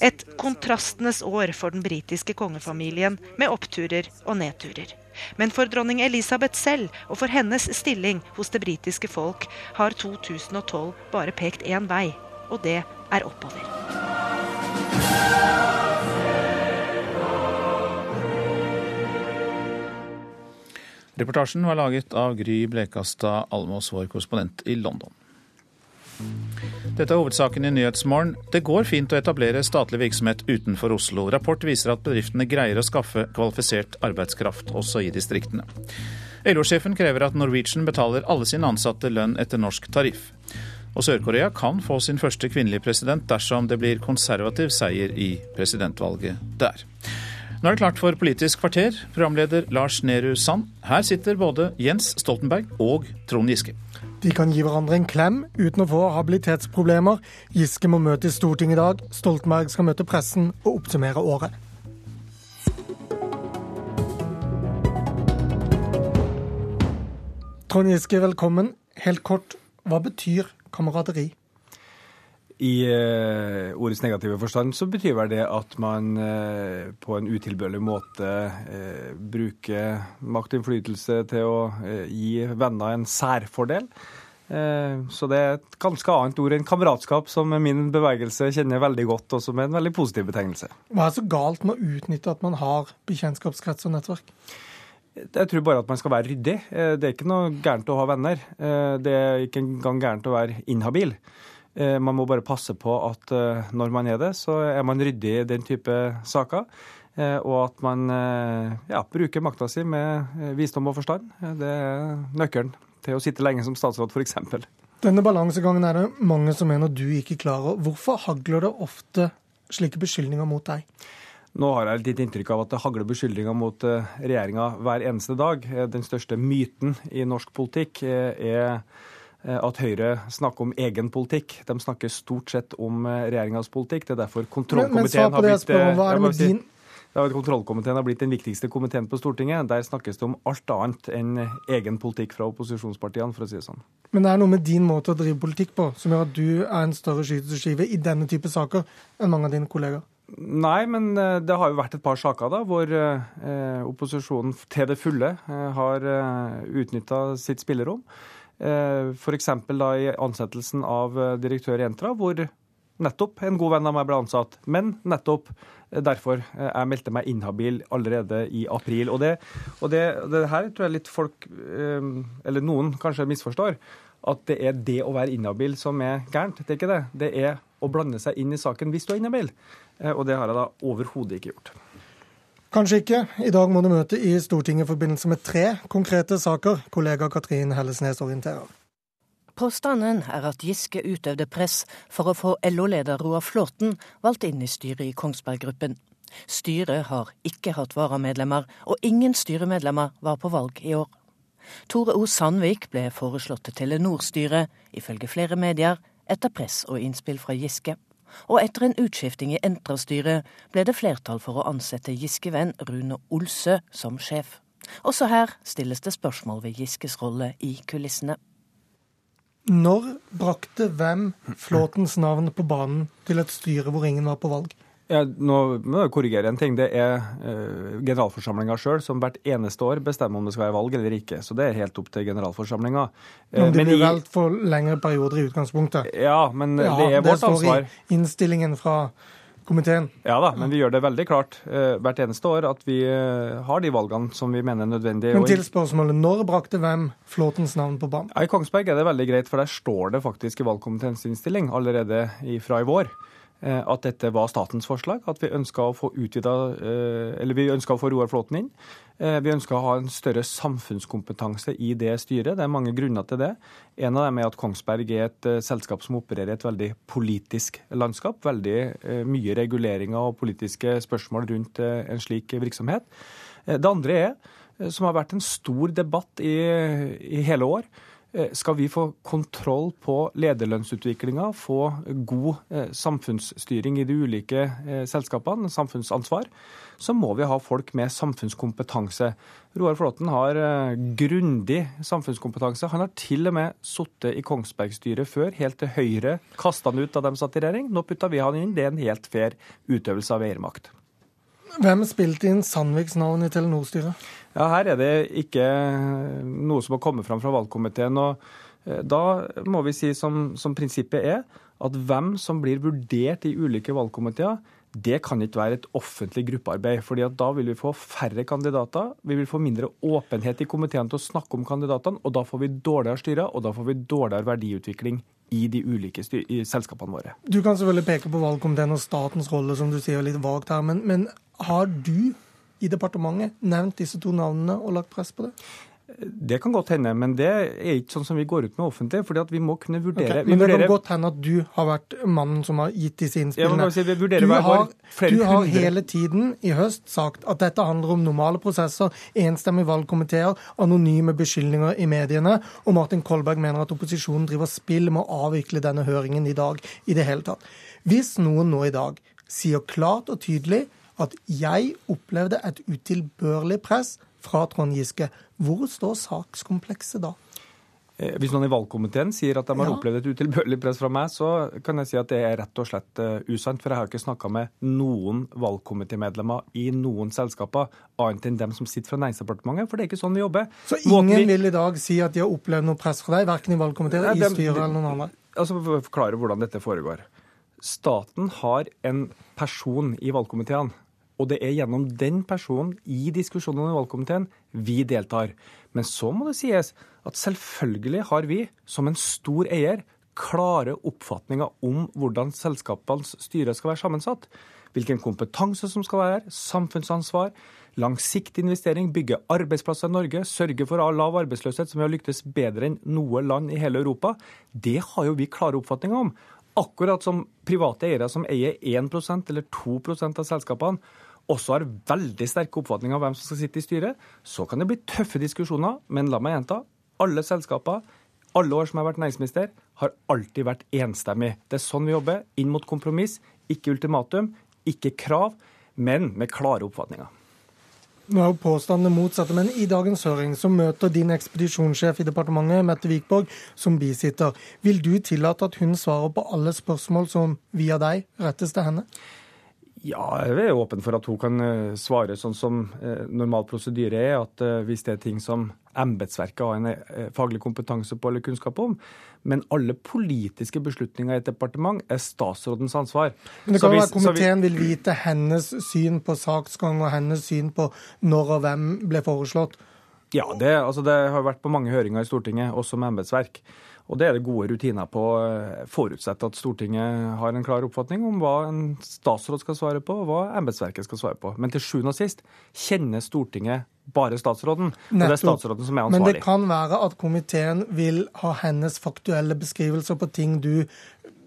Et kontrastenes år for den britiske kongefamilien, med oppturer og nedturer. Men for dronning Elisabeth selv og for hennes stilling hos det britiske folk har 2012 bare pekt én vei, og det er oppover. Reportasjen var laget av Gry Blekastad Almås, vår korrespondent i London. Dette er hovedsaken i Nyhetsmorgen. Det går fint å etablere statlig virksomhet utenfor Oslo. Rapport viser at bedriftene greier å skaffe kvalifisert arbeidskraft, også i distriktene. LO-sjefen krever at Norwegian betaler alle sine ansatte lønn etter norsk tariff. Og Sør-Korea kan få sin første kvinnelige president dersom det blir konservativ seier i presidentvalget der. Nå er det klart for Politisk kvarter. Programleder Lars Nehru Sand. Her sitter både Jens Stoltenberg og Trond Giske. De kan gi hverandre en klem uten å få habilitetsproblemer. Giske må møte i Stortinget i dag. Stoltenberg skal møte pressen og oppsummere året. Trond Giske, velkommen. Helt kort, hva betyr kameraderi? I eh, ordets negative forstand så betyr vel det at man eh, på en utilbørlig måte eh, bruker makt og innflytelse til å gi venner en særfordel. Så det er et ganske annet ord enn kameratskap, som min bevegelse kjenner veldig godt, og som er en veldig positiv betegnelse. Hva er så galt med å utnytte at man har bekjentskapskrets og nettverk? Jeg tror bare at man skal være ryddig. Det er ikke noe gærent å ha venner. Det er ikke engang gærent å være inhabil. Eh, man må bare passe på at eh, når man er det, så er man ryddig i den type saker. Eh, og at man ja, bruker makta si med visdom og forstand. Det er nøkkelen til å sitte lenge som statsråd, f.eks. Denne balansegangen er det mange som mener du ikke klarer. Hvorfor hagler det ofte slike beskyldninger mot deg? Nå har jeg litt inntrykk av at det hagler beskyldninger mot regjeringa hver eneste dag. Den største myten i norsk politikk er at Høyre snakker om egen politikk. De snakker stort sett om eh, regjeringas politikk. Det er derfor kontrollkomiteen har blitt eh, hva er det med din Kontrollkomiteen har blitt den viktigste komiteen på Stortinget. Der snakkes det om alt annet enn egen politikk fra opposisjonspartiene, for å si det sånn. Men det er noe med din måte å drive politikk på som gjør at du er en større skyteskive i denne type saker enn mange av dine kollegaer? Nei, men det har jo vært et par saker da, hvor eh, opposisjonen til det fulle eh, har eh, utnytta sitt spillerom. Eh, F.eks. i ansettelsen av eh, direktør i Entra, hvor nettopp en god venn av meg ble ansatt. Men nettopp eh, derfor jeg meldte meg inhabil allerede i april. Og det, og det, det her tror jeg litt folk, eller noen kanskje misforstår, at det er det å være inhabil som er gærent. Det er ikke det. Det er å blande seg inn i saken hvis du er inhabil. Og det har jeg da overhodet ikke gjort. Kanskje ikke. I dag må du møte i Stortinget i forbindelse med tre konkrete saker. Kollega Katrin Hellesnes orienterer. Påstanden er at Giske utøvde press for å få LO-leder Roar Flåten valgt inn i styret i Kongsberg Gruppen. Styret har ikke hatt varamedlemmer, og ingen styremedlemmer var på valg i år. Tore O. Sandvik ble foreslått til Telenor-styret, ifølge flere medier, etter press og innspill fra Giske og etter en utskifting i Entra-styret ble det flertall for å ansette Giske-venn Rune Olsø som sjef. Også her stilles det spørsmål ved Giskes rolle i kulissene. Når brakte hvem Flåtens navn på banen til et styre hvor ingen var på valg? Ja, nå må jeg korrigere en ting. Det er uh, generalforsamlinga sjøl som hvert eneste år bestemmer om det skal være valg eller ikke. Så det er helt opp til generalforsamlinga. Det men de blir valgt for lengre perioder i utgangspunktet? Ja, men det er vårt ansvar. Det står i innstillingen fra komiteen. Ja da, men vi gjør det veldig klart uh, hvert eneste år at vi uh, har de valgene som vi mener er nødvendige. Men til spørsmålet, når brakte hvem Flåtens navn på banen? Ja, I Kongsberg er det veldig greit, for der står det faktisk i valgkomiteens innstilling allerede fra i vår Eh, at dette var statens forslag, at vi ønska å få utvida, eh, eller vi ønska å få Roar Flåten inn. Eh, vi ønska å ha en større samfunnskompetanse i det styret. Det er mange grunner til det. En av dem er at Kongsberg er et selskap som opererer i et veldig politisk landskap. Veldig mye reguleringer og politiske spørsmål rundt en slik virksomhet. Det andre er, som har vært en stor debatt i, i hele år, Eh, skal vi få kontroll på lederlønnsutviklinga, få god eh, samfunnsstyring i de ulike eh, selskapene, samfunnsansvar, så må vi ha folk med samfunnskompetanse. Roar Flåtten har grundig samfunnskompetanse. Han har til og med sittet i Kongsberg-styret før, helt til Høyre kasta han ut da de satt i regjering. Nå putta vi han inn. Det er en helt fair utøvelse av eiermakt. Hvem spilte inn Sandviks navn i Telenor-styret? Ja, Her er det ikke noe som har kommet fram fra valgkomiteen. og eh, Da må vi si som, som prinsippet er at hvem som blir vurdert i ulike valgkomiteer, det kan ikke være et offentlig gruppearbeid. fordi Da vil vi få færre kandidater, vi vil få mindre åpenhet i komiteen til å snakke om kandidatene, og da får vi dårligere styrer, og da får vi dårligere verdiutvikling i de ulike i selskapene våre. Du kan selvfølgelig peke på valgkomiteen og statens rolle, som du sier litt vagt her. Men, men har du i departementet nevnt disse to navnene og lagt press på det? Det kan godt hende, men det er ikke sånn som vi går ut med offentlig. fordi at vi må kunne vurdere... Okay, men det kan godt hende at du har vært mannen som har gitt disse innspillene. Ja, du har, du har hele tiden i høst sagt at dette handler om normale prosesser, enstemmige valgkomiteer, anonyme beskyldninger i mediene, og Martin Kolberg mener at opposisjonen driver spill med å avvikle denne høringen i dag i det hele tatt. Hvis noen nå i dag sier klart og tydelig at jeg opplevde et utilbørlig press fra Trond Giske. Hvor står sakskomplekset da? Eh, hvis noen i valgkomiteen sier at de har ja. opplevd et utilbørlig press fra meg, så kan jeg si at det er rett og slett uh, usant. For jeg har ikke snakka med noen valgkomitémedlemmer i noen selskaper, annet enn dem som sitter fra Næringsdepartementet. For det er ikke sånn vi jobber. Så ingen vi... vil i dag si at de har opplevd noe press fra deg, verken i valgkomiteen, i styret eller noen andre? Altså, For å forklare hvordan dette foregår. Staten har en person i valgkomiteene og det er gjennom den personen i diskusjonene i valgkomiteen vi deltar. Men så må det sies at selvfølgelig har vi, som en stor eier, klare oppfatninger om hvordan selskapenes styre skal være sammensatt. Hvilken kompetanse som skal være, her, samfunnsansvar, langsiktig investering, bygge arbeidsplasser i Norge, sørge for lav arbeidsløshet, som vi har lyktes bedre enn noe land i hele Europa. Det har jo vi klare oppfatninger om. Akkurat som private eiere som eier 1% eller 2% av selskapene, også har veldig sterke oppfatninger av hvem som skal sitte i styret, så kan det bli tøffe diskusjoner. Men la meg gjenta. Alle selskaper, alle år som jeg har vært næringsminister, har alltid vært enstemmig. Det er sånn vi jobber. Inn mot kompromiss, ikke ultimatum, ikke krav, men med klare oppfatninger. Nå er jo påstandene motsatte, men i dagens høring så møter din ekspedisjonssjef i departementet, Mette Wikborg, som bisitter. Vil du tillate at hun svarer på alle spørsmål som via deg rettes til henne? Ja, jeg er åpen for at hun kan eh, svare sånn som eh, normal prosedyre er. At eh, hvis det er ting som embetsverket har en faglig kompetanse på eller kunnskap om. Men alle politiske beslutninger i et departement er statsrådens ansvar. Men det kan være komiteen vi... vil vite hennes syn på saksgang og hennes syn på når og hvem ble foreslått? Ja, det, altså det har vært på mange høringer i Stortinget, også med embetsverk. Og det er det gode rutiner på, forutsatt at Stortinget har en klar oppfatning om hva en statsråd skal svare på, og hva embetsverket skal svare på. Men til sjuende og sist kjenner Stortinget bare statsråden. Og det er statsråden som er ansvarlig. Men det kan være at komiteen vil ha hennes faktuelle beskrivelser på ting du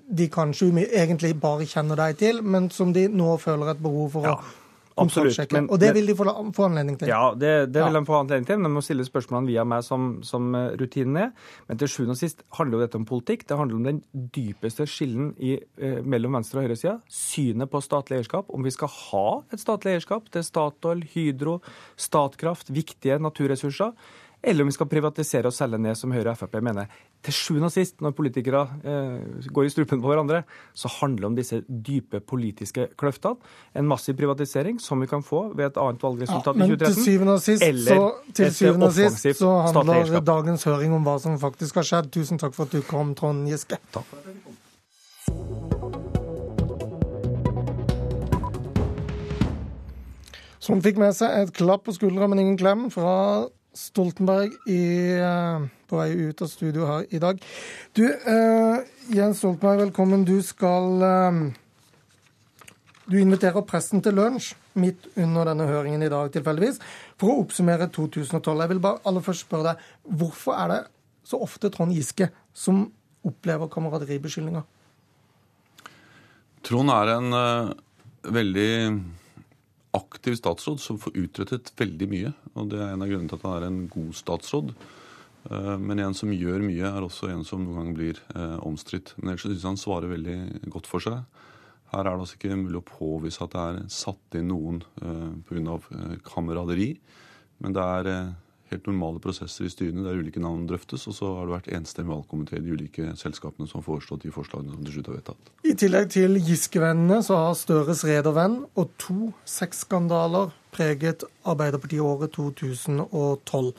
de kanskje egentlig bare kjenner deg til, men som de nå føler et behov for ja. å Absolutt. Men, og det vil de få, få anledning til? Ja, det, det vil de få anledning til. Men de må stille spørsmålene via meg, som, som eh, rutinen er. Men til sjuende og sist handler jo dette om politikk. Det handler om den dypeste skillen i, eh, mellom venstre- og høyresida. Synet på statlig eierskap. Om vi skal ha et statlig eierskap til Statoil, Hydro, Statkraft, viktige naturressurser eller om vi skal privatisere og selge ned, som Høyre og Frp mener. Til sjuende og sist, når politikere eh, går i strupen på hverandre, så handler det om disse dype politiske kløftene. En massiv privatisering, som vi kan få ved et annet valgresultat ja, i 2013. Til syvende og sist, eller så, til syvende og sist så handler dagens høring om hva som faktisk har skjedd. Tusen takk for at du kom, Trond Giske. Takk for at du kom. Som fikk med seg et klapp på skuldra, men ingen klem fra Stoltenberg i, eh, på vei ut av studio her i dag. Du, uh, Jens Stoltenberg, velkommen. Du skal uh, Du inviterer pressen til lunsj midt under denne høringen i dag, tilfeldigvis, for å oppsummere 2012. Jeg vil bare aller først spørre deg, hvorfor er det så ofte Trond Giske som opplever kamerateribeskyldninger? Trond er en uh, veldig aktiv statsråd som får utrettet veldig mye. Og det er en av grunnene til at han er en god statsråd. Eh, men en som gjør mye, er også en som noen ganger blir eh, omstridt. Men ellers syns jeg han svarer veldig godt for seg. Her er det altså ikke mulig å påvise at det er satt inn noen eh, pga. Kameraderi. Men det er helt normale prosesser i styrene der ulike navn drøftes. Og så har det vært enstemmig valgkomité i de ulike selskapene som har foreslått de forslagene som til slutt er vedtatt. I tillegg til Giske-vennene så har Støres redervenn og to sexskandaler preget Arbeiderpartiet året 2012.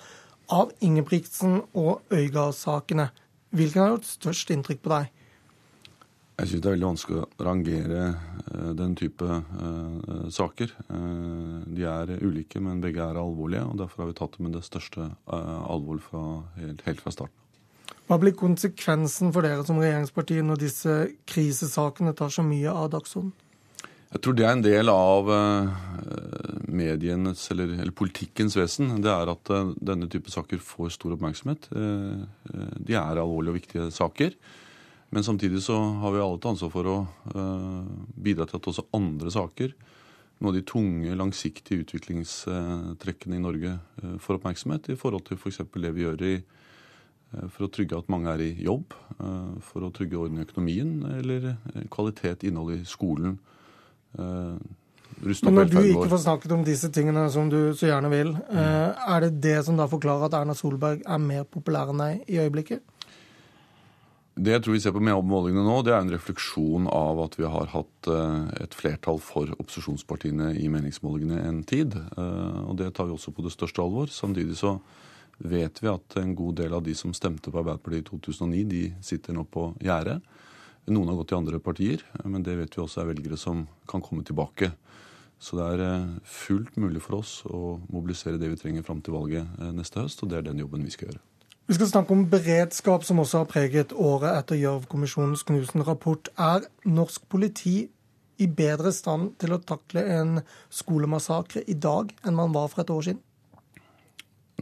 Av Ingebrigtsen og Øygard-sakene, hvilken har gjort størst inntrykk på deg? Jeg syns det er veldig vanskelig å rangere uh, den type uh, saker. Uh, de er ulike, men begge er alvorlige. og Derfor har vi tatt det med det største alvor fra, helt, helt, fra starten. Hva blir konsekvensen for dere som regjeringsparti når disse krisesakene tar så mye av dagsordenen? Jeg tror det er en del av medienes eller, eller, politikkens vesen, det er at uh, denne type saker får stor oppmerksomhet. Uh, de er alvorlige og viktige saker. Men samtidig så har vi alle et ansvar for å bidra til at også andre saker, noen av de tunge, langsiktige utviklingstrekkene i Norge, får oppmerksomhet i forhold til f.eks. For det vi gjør i for å trygge at mange er i jobb, for å trygge orden i økonomien, eller kvalitet, innhold i skolen. Men når du ikke får snakket om disse tingene som du så gjerne vil, mm. er det det som da forklarer at Erna Solberg er mer populær enn deg i øyeblikket? Det jeg tror vi ser på målingene nå, det er en refleksjon av at vi har hatt eh, et flertall for opposisjonspartiene i meningsmålingene en tid. Eh, og det tar vi også på det største alvor. Samtidig så vet vi at en god del av de som stemte på Arbeiderpartiet i 2009, de sitter nå på gjerdet. Noen har gått i andre partier, men det vet vi også er velgere som kan komme tilbake. Så det er eh, fullt mulig for oss å mobilisere det vi trenger fram til valget neste høst, og det er den jobben vi skal gjøre. Vi skal snakke om beredskap, som også har preget året etter Gjørv-kommisjonens knusende rapport. Er norsk politi i bedre stand til å takle en skolemassakre i dag enn man var for et år siden?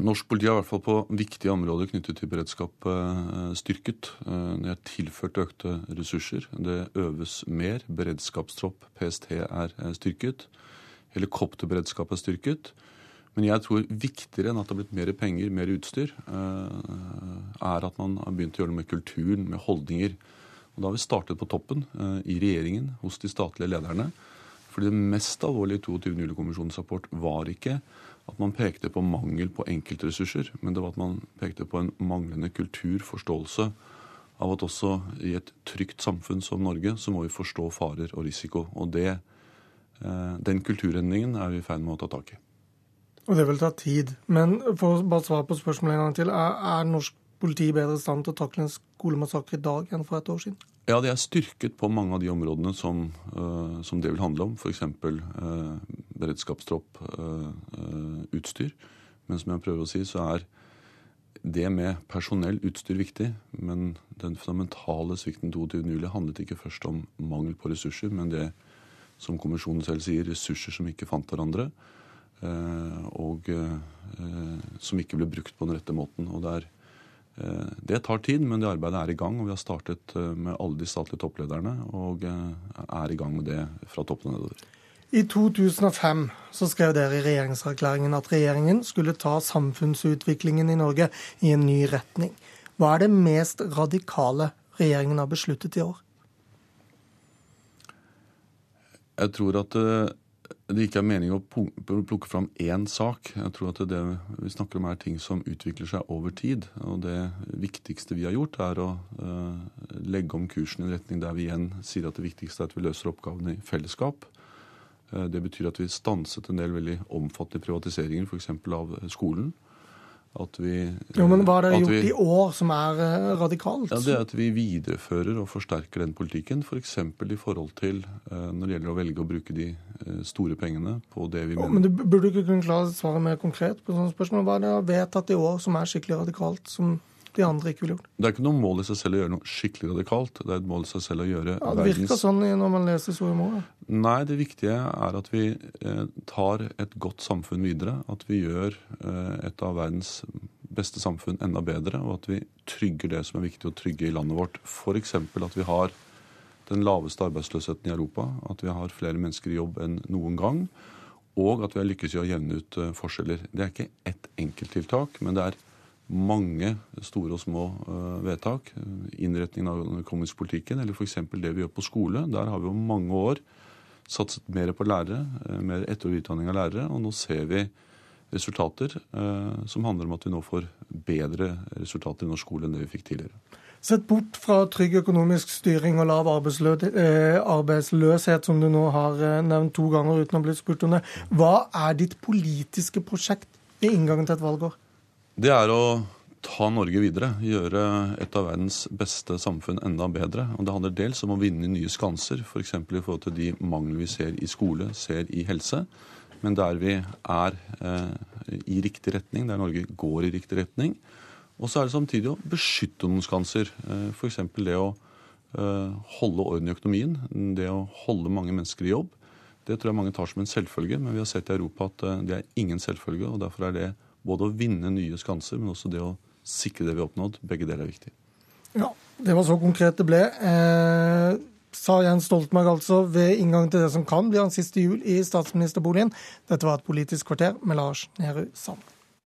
Norsk politi er i hvert fall på viktige områder knyttet til beredskap eh, styrket. Det er tilført økte ressurser. Det øves mer. Beredskapstropp, PST, er styrket. Helikopterberedskap er styrket. Men jeg tror viktigere enn at det har blitt mer penger, mer utstyr, eh, er at man har begynt å gjøre noe med kulturen, med holdninger. Og Da har vi startet på toppen, eh, i regjeringen, hos de statlige lederne. Fordi det mest alvorlige i 22. juli-kommisjonens rapport var ikke at man pekte på mangel på enkeltressurser, men det var at man pekte på en manglende kulturforståelse av at også i et trygt samfunn som Norge, så må vi forstå farer og risiko. Og det Eh, den kulturendringen er vi i ferd med å ta tak i. Og det vil ta tid. Men for å bare svare på spørsmålet en gang til. Er, er norsk politi bedre i stand til å takle en skolemassakre i dag enn for et år siden? Ja, det er styrket på mange av de områdene som, uh, som det vil handle om. F.eks. Uh, beredskapstropp, uh, uh, utstyr. Men som jeg prøver å si, så er det med personell, utstyr, viktig. Men den fundamentale svikten 22.07 handlet ikke først om mangel på ressurser, men det som kommisjonen selv sier, ressurser som ikke fant hverandre. Eh, og eh, som ikke ble brukt på den rette måten. Og det, er, eh, det tar tid, men det arbeidet er i gang. Og vi har startet med alle de statlige topplederne og er i gang med det fra toppen og nedover. I 2005 så skrev dere i regjeringserklæringen at regjeringen skulle ta samfunnsutviklingen i Norge i en ny retning. Hva er det mest radikale regjeringen har besluttet i år? Jeg tror at det ikke er meningen å plukke fram én sak. Jeg tror at det vi snakker om er ting som utvikler seg over tid. Og det viktigste vi har gjort, er å uh, legge om kursen i en retning der vi igjen sier at det viktigste er at vi løser oppgavene i fellesskap. Uh, det betyr at vi stanset en del veldig omfattende privatiseringer, f.eks. av skolen. At vi, jo, men Hva er det gjort vi, i år som er uh, radikalt? Ja, det er At vi viderefører og forsterker den politikken. F.eks. For i forhold til uh, når det gjelder å velge å bruke de uh, store pengene på det vi mener. Men du burde ikke kunne klare å svare mer konkret på sånne spørsmål. Hva er det vedtatt i år som er skikkelig radikalt? som de andre ikke ville gjort. Det er ikke noe mål i seg selv å gjøre noe skikkelig radikalt. Det er et mål i seg selv å gjøre ja, Det virker verdens... sånn når man leser Soria Moria. Nei, det viktige er at vi eh, tar et godt samfunn videre. At vi gjør eh, et av verdens beste samfunn enda bedre, og at vi trygger det som er viktig å trygge i landet vårt. F.eks. at vi har den laveste arbeidsløsheten i Europa, at vi har flere mennesker i jobb enn noen gang, og at vi har lykkes i å jevne ut eh, forskjeller. Det er ikke ett enkelttiltak, men det er mange store og små uh, vedtak. Innretningen av den økonomiske politikken, eller f.eks. det vi gjør på skole. Der har vi jo mange år satset mer på lærere, uh, mer etter- og videreutdanning av lærere. Og nå ser vi resultater uh, som handler om at vi nå får bedre resultater i norsk skole enn det vi fikk tidligere. Sett bort fra trygg økonomisk styring og lav arbeidsløshet, som du nå har nevnt to ganger uten å ha blitt spurt om det. Hva er ditt politiske prosjekt i inngangen til et valgår? Det er å ta Norge videre. Gjøre et av verdens beste samfunn enda bedre. Og Det handler dels om å vinne nye skanser, f.eks. For i forhold til de manglene vi ser i skole, ser i helse. Men der vi er eh, i riktig retning, der Norge går i riktig retning. Og så er det samtidig å beskytte noen skanser. Eh, F.eks. det å eh, holde orden i økonomien. Det å holde mange mennesker i jobb. Det tror jeg mange tar som en selvfølge, men vi har sett i Europa at det er ingen selvfølge. og Derfor er det både å vinne nye skanser, men også det å sikre det vi har oppnådd. Begge deler er viktig. Ja, det var så konkret det ble. Eh, sa Jens Stoltenberg altså ved inngang til det som kan bli hans siste jul i statsministerboligen. Dette var et Politisk kvarter med Lars Nehru Sand.